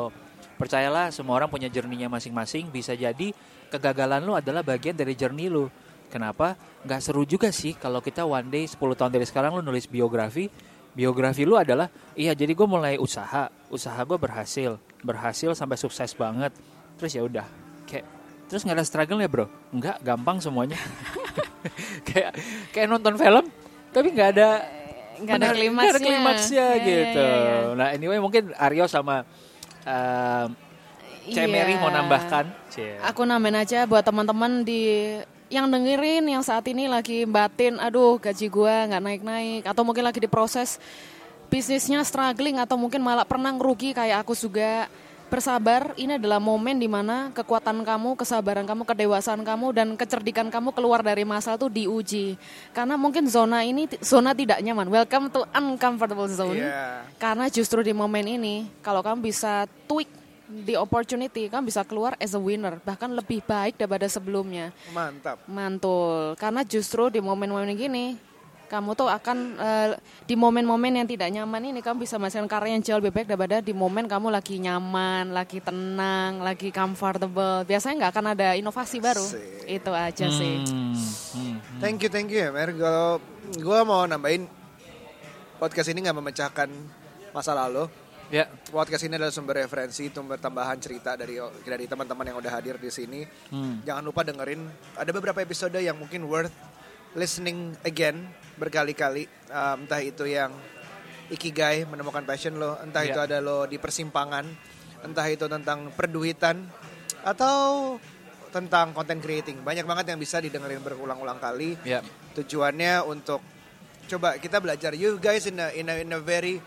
percayalah semua orang punya journey-nya masing-masing. Bisa jadi kegagalan lo adalah bagian dari journey lo. Kenapa? Nggak seru juga sih kalau kita one day 10 tahun dari sekarang lo nulis biografi. Biografi lu adalah, iya jadi gue mulai usaha, usaha gue berhasil, berhasil sampai sukses banget. Terus ya udah, kayak terus nggak ada struggle ya bro? Nggak, gampang semuanya. <laughs> kayak kayak nonton film, tapi nggak ada Nggak ada klimaksnya. ada klimaksnya iya, gitu. iya, iya. Nah anyway mungkin Aryo sama uh, Cek Mary Iya. mau nambahkan. Cie. Aku nambahin aja buat teman-teman di yang dengerin yang saat ini lagi batin, aduh gaji gua nggak naik-naik atau mungkin lagi diproses bisnisnya struggling atau mungkin malah pernah ngerugi kayak aku juga. Bersabar, ini adalah momen di mana kekuatan kamu, kesabaran kamu, kedewasaan kamu, dan kecerdikan kamu keluar dari masalah itu diuji. Karena mungkin zona ini, zona tidak nyaman. Welcome to uncomfortable zone. Iya. Karena justru di momen ini, kalau kamu bisa tweak di opportunity, kamu bisa keluar as a winner, bahkan lebih baik daripada sebelumnya. mantap Mantul. Karena justru di momen-momen gini, kamu tuh akan eh, di momen-momen yang tidak nyaman ini kamu bisa menghasilkan karya yang jauh lebih baik daripada di momen kamu lagi nyaman, lagi tenang, lagi comfortable. Biasanya nggak akan ada inovasi baru. Itu aja sih. Hmm, hmm. Thank you, thank you ya Mer. Kalau gue mau nambahin podcast ini nggak memecahkan masa lalu. Ya, Podcast ini adalah sumber referensi, sumber tambahan cerita dari dari teman-teman yang udah hadir di sini. Hmm. Jangan lupa dengerin. Ada beberapa episode yang mungkin worth listening again berkali-kali. Um, entah itu yang ikigai menemukan passion lo, entah Ya. itu ada lo di persimpangan, entah itu tentang perduitan atau tentang content creating. Banyak banget yang bisa didengerin berulang-ulang kali ya. tujuannya untuk coba kita belajar you guys in a in a, in a very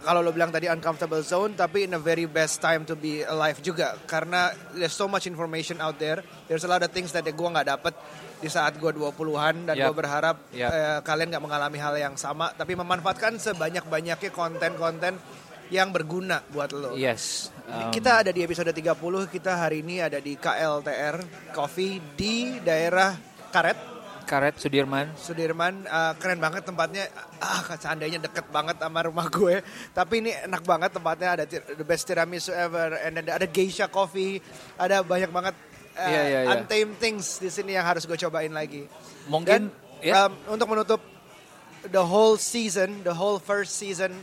kalau lo bilang tadi uncomfortable zone tapi in a very best time to be alive juga karena there's so much information out there there's a lot of things that gue nggak dapet di saat gue 20-an dan Yap. gue berharap Yap. eh, kalian nggak mengalami hal yang sama tapi memanfaatkan sebanyak-banyaknya konten-konten yang berguna buat lo. Yes. Um, Kita ada di episode 30, kita hari ini ada di KLTR Coffee di daerah Karet, Karet Sudirman. Sudirman. Eh, keren banget tempatnya, ah seandainya deket banget sama rumah gue. Tapi ini enak banget tempatnya, ada the best tiramisu ever, and then ada geisha coffee, ada banyak banget eh, Iya, iya, iya. untamed things di sini yang harus gue cobain lagi. Mungkin Dan ya. um, untuk menutup the whole season, the whole first season,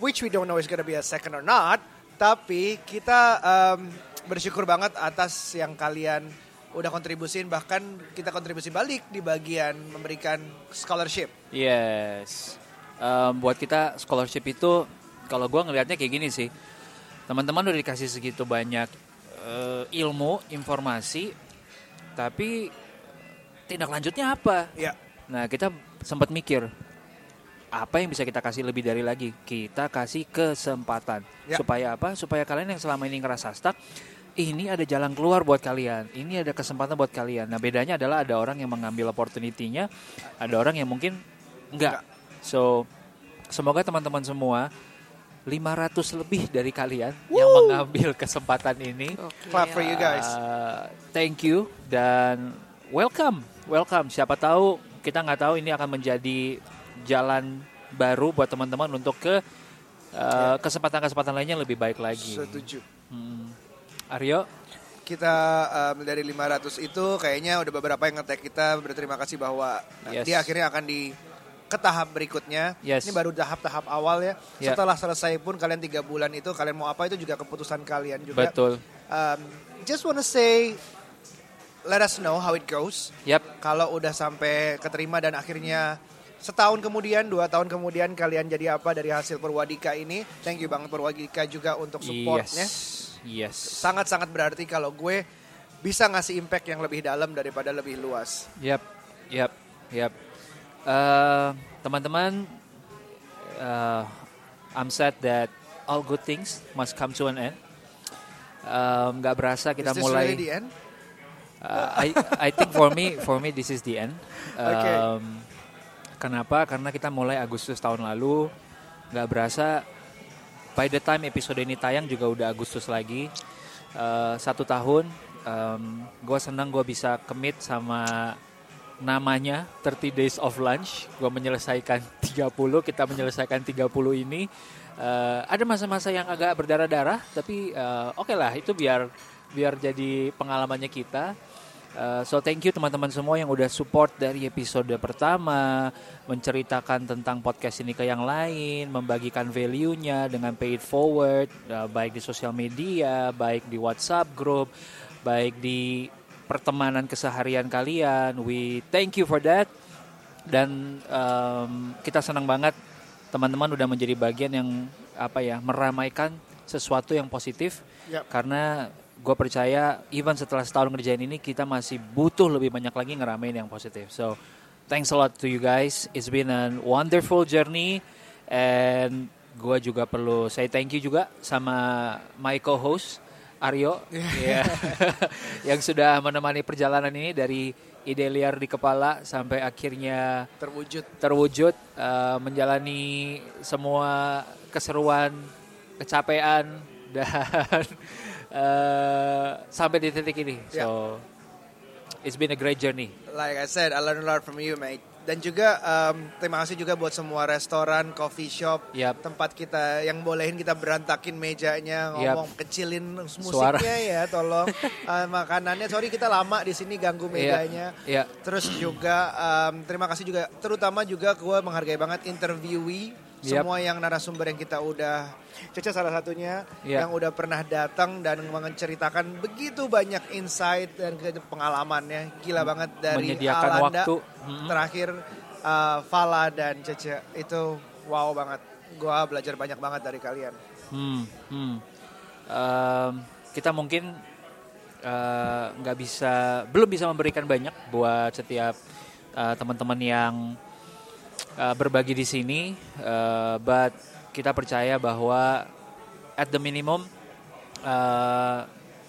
which we don't know is gonna be a second or not, tapi kita um, bersyukur banget atas yang kalian udah kontribusin, bahkan kita kontribusi balik di bagian memberikan scholarship. Yes. Em, buat kita scholarship itu kalau gua ngelihatnya kayak gini sih. Teman-teman udah dikasih segitu banyak eh, ilmu, informasi, tapi tindak lanjutnya apa? Ya, Nah, kita sempat mikir apa yang bisa kita kasih lebih dari lagi? Kita kasih kesempatan. Ya. Supaya apa? Supaya kalian yang selama ini ngerasa stuck, ini ada jalan keluar buat kalian. Ini ada kesempatan buat kalian. Nah, bedanya adalah ada orang yang mengambil opportunity-nya, ada orang yang mungkin enggak. So, semoga teman-teman semua 500 lebih dari kalian yang mengambil kesempatan ini. clap for you guys. Uh, thank you dan welcome, welcome. Siapa tahu kita nggak tahu ini akan menjadi jalan baru buat teman-teman untuk ke uh, kesempatan-kesempatan lainnya yang lebih baik lagi. Setuju. Hmm. Aryo, Kita um, dari 500 itu kayaknya udah beberapa yang ngetek kita berterima kasih bahwa Yes. dia akhirnya akan di ke tahap berikutnya. Yes. Ini baru tahap-tahap awal ya. Ya. Setelah selesai pun kalian tiga bulan itu kalian mau apa itu juga keputusan kalian juga. betul. Um, just wanna say, let us know how it goes. Yap, Kalau udah sampai keterima dan akhirnya setahun kemudian, dua tahun kemudian kalian jadi apa dari hasil Purwadika ini. Thank you banget Purwadika juga untuk supportnya. Yes. Yes. Sangat-sangat berarti kalau gue bisa ngasih impact yang lebih dalam daripada lebih luas. Yap, yap, yap. Eh, teman-teman, uh, I'm sad that all good things must come to an end. Um, Gak berasa kita Is this mulai. really the end? Uh, I I think for me for me this is the end. Um, Kenapa? Karena kita mulai Agustus tahun lalu, nggak berasa. By the time episode ini tayang juga udah Agustus lagi. Uh, satu tahun. Um, gue senang gue bisa commit sama namanya 30 Days of Lunch. Gue menyelesaikan <laughs> 30, kita menyelesaikan 30 ini. Uh, ada masa-masa yang agak berdarah-darah, tapi uh, oke lah itu biar biar jadi pengalamannya kita. Uh, so thank you teman-teman semua yang udah support dari episode pertama, menceritakan tentang podcast ini ke yang lain, membagikan value-nya dengan pay it forward, uh, baik di sosial media, baik di WhatsApp group, baik di pertemanan keseharian kalian. We thank you for that. Dan um, kita senang banget teman-teman udah menjadi bagian yang apa ya meramaikan sesuatu yang positif Yap. karena gue percaya even setelah setahun ngerjain ini kita masih butuh lebih banyak lagi ngeramein yang positif. So thanks a lot to you guys. It's been a wonderful journey. And gue juga perlu say thank you juga sama my co-host Aryo. Ya, <laughs> yang sudah menemani perjalanan ini dari ide liar di kepala sampai akhirnya Terwujud. terwujud uh, menjalani semua keseruan, kecapean <laughs> dan uh, sampai di titik ini. So it's been a great journey. Like I said, I learned a lot from you, mate. Dan juga um, terima kasih juga buat semua restoran, coffee shop, Yap. tempat kita yang bolehin kita berantakin mejanya, ngomong kecilin Suara. musiknya ya, tolong Uh, <laughs> makanannya. Sorry kita lama di sini ganggu mejanya. Iya. Terus juga um, terima kasih juga, terutama juga gue menghargai banget interviewee Yap. semua yang narasumber yang kita udah Cece salah satunya Iya. yang udah pernah datang dan menceritakan begitu banyak insight dan pengalamannya gila banget dari Menyediakan Alanda waktu. Mhm. terakhir uh, Fala dan Cece itu wow banget gua belajar banyak banget dari kalian Hmm, hmm. Um, kita mungkin uh, nggak bisa, belum bisa memberikan banyak buat setiap uh, teman-teman yang uh, berbagi di sini, uh, but kita percaya bahwa at the minimum uh,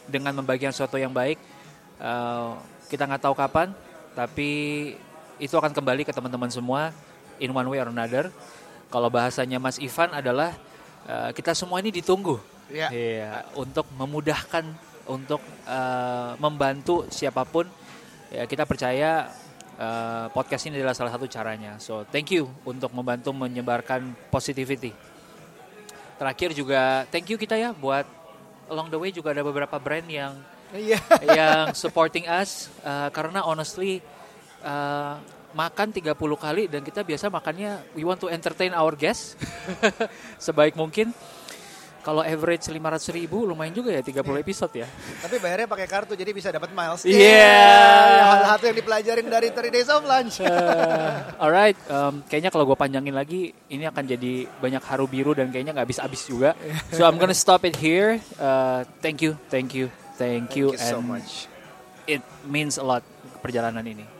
dengan membagikan sesuatu yang baik, uh, kita nggak tahu kapan, tapi itu akan kembali ke teman-teman semua in one way or another. Kalau bahasanya Mas Ivan adalah uh, kita semua ini ditunggu, Iya. Iya, untuk memudahkan, untuk uh, membantu siapa pun. Ya, kita percaya uh, podcast ini adalah salah satu caranya. So thank you untuk membantu menyebarkan positivity. Terakhir juga thank you kita ya buat along the way juga ada beberapa brand yang iya <laughs> yang supporting us uh, karena honestly uh, makan 30 kali dan kita biasa makannya we want to entertain our guests <laughs> sebaik mungkin. Kalau average 500 ribu lumayan juga ya 30 episode ya. tapi bayarnya pakai kartu jadi bisa dapat miles Iya. Yeah, hal satu yang dipelajarin dari 30 Days of Lunch Uh, alright, um, kayaknya kalau gue panjangin lagi ini akan jadi banyak haru biru dan kayaknya nggak habis-habis juga. So I'm gonna stop it here. Uh, thank you, thank you, thank you, Thank you so and much it means a lot perjalanan ini.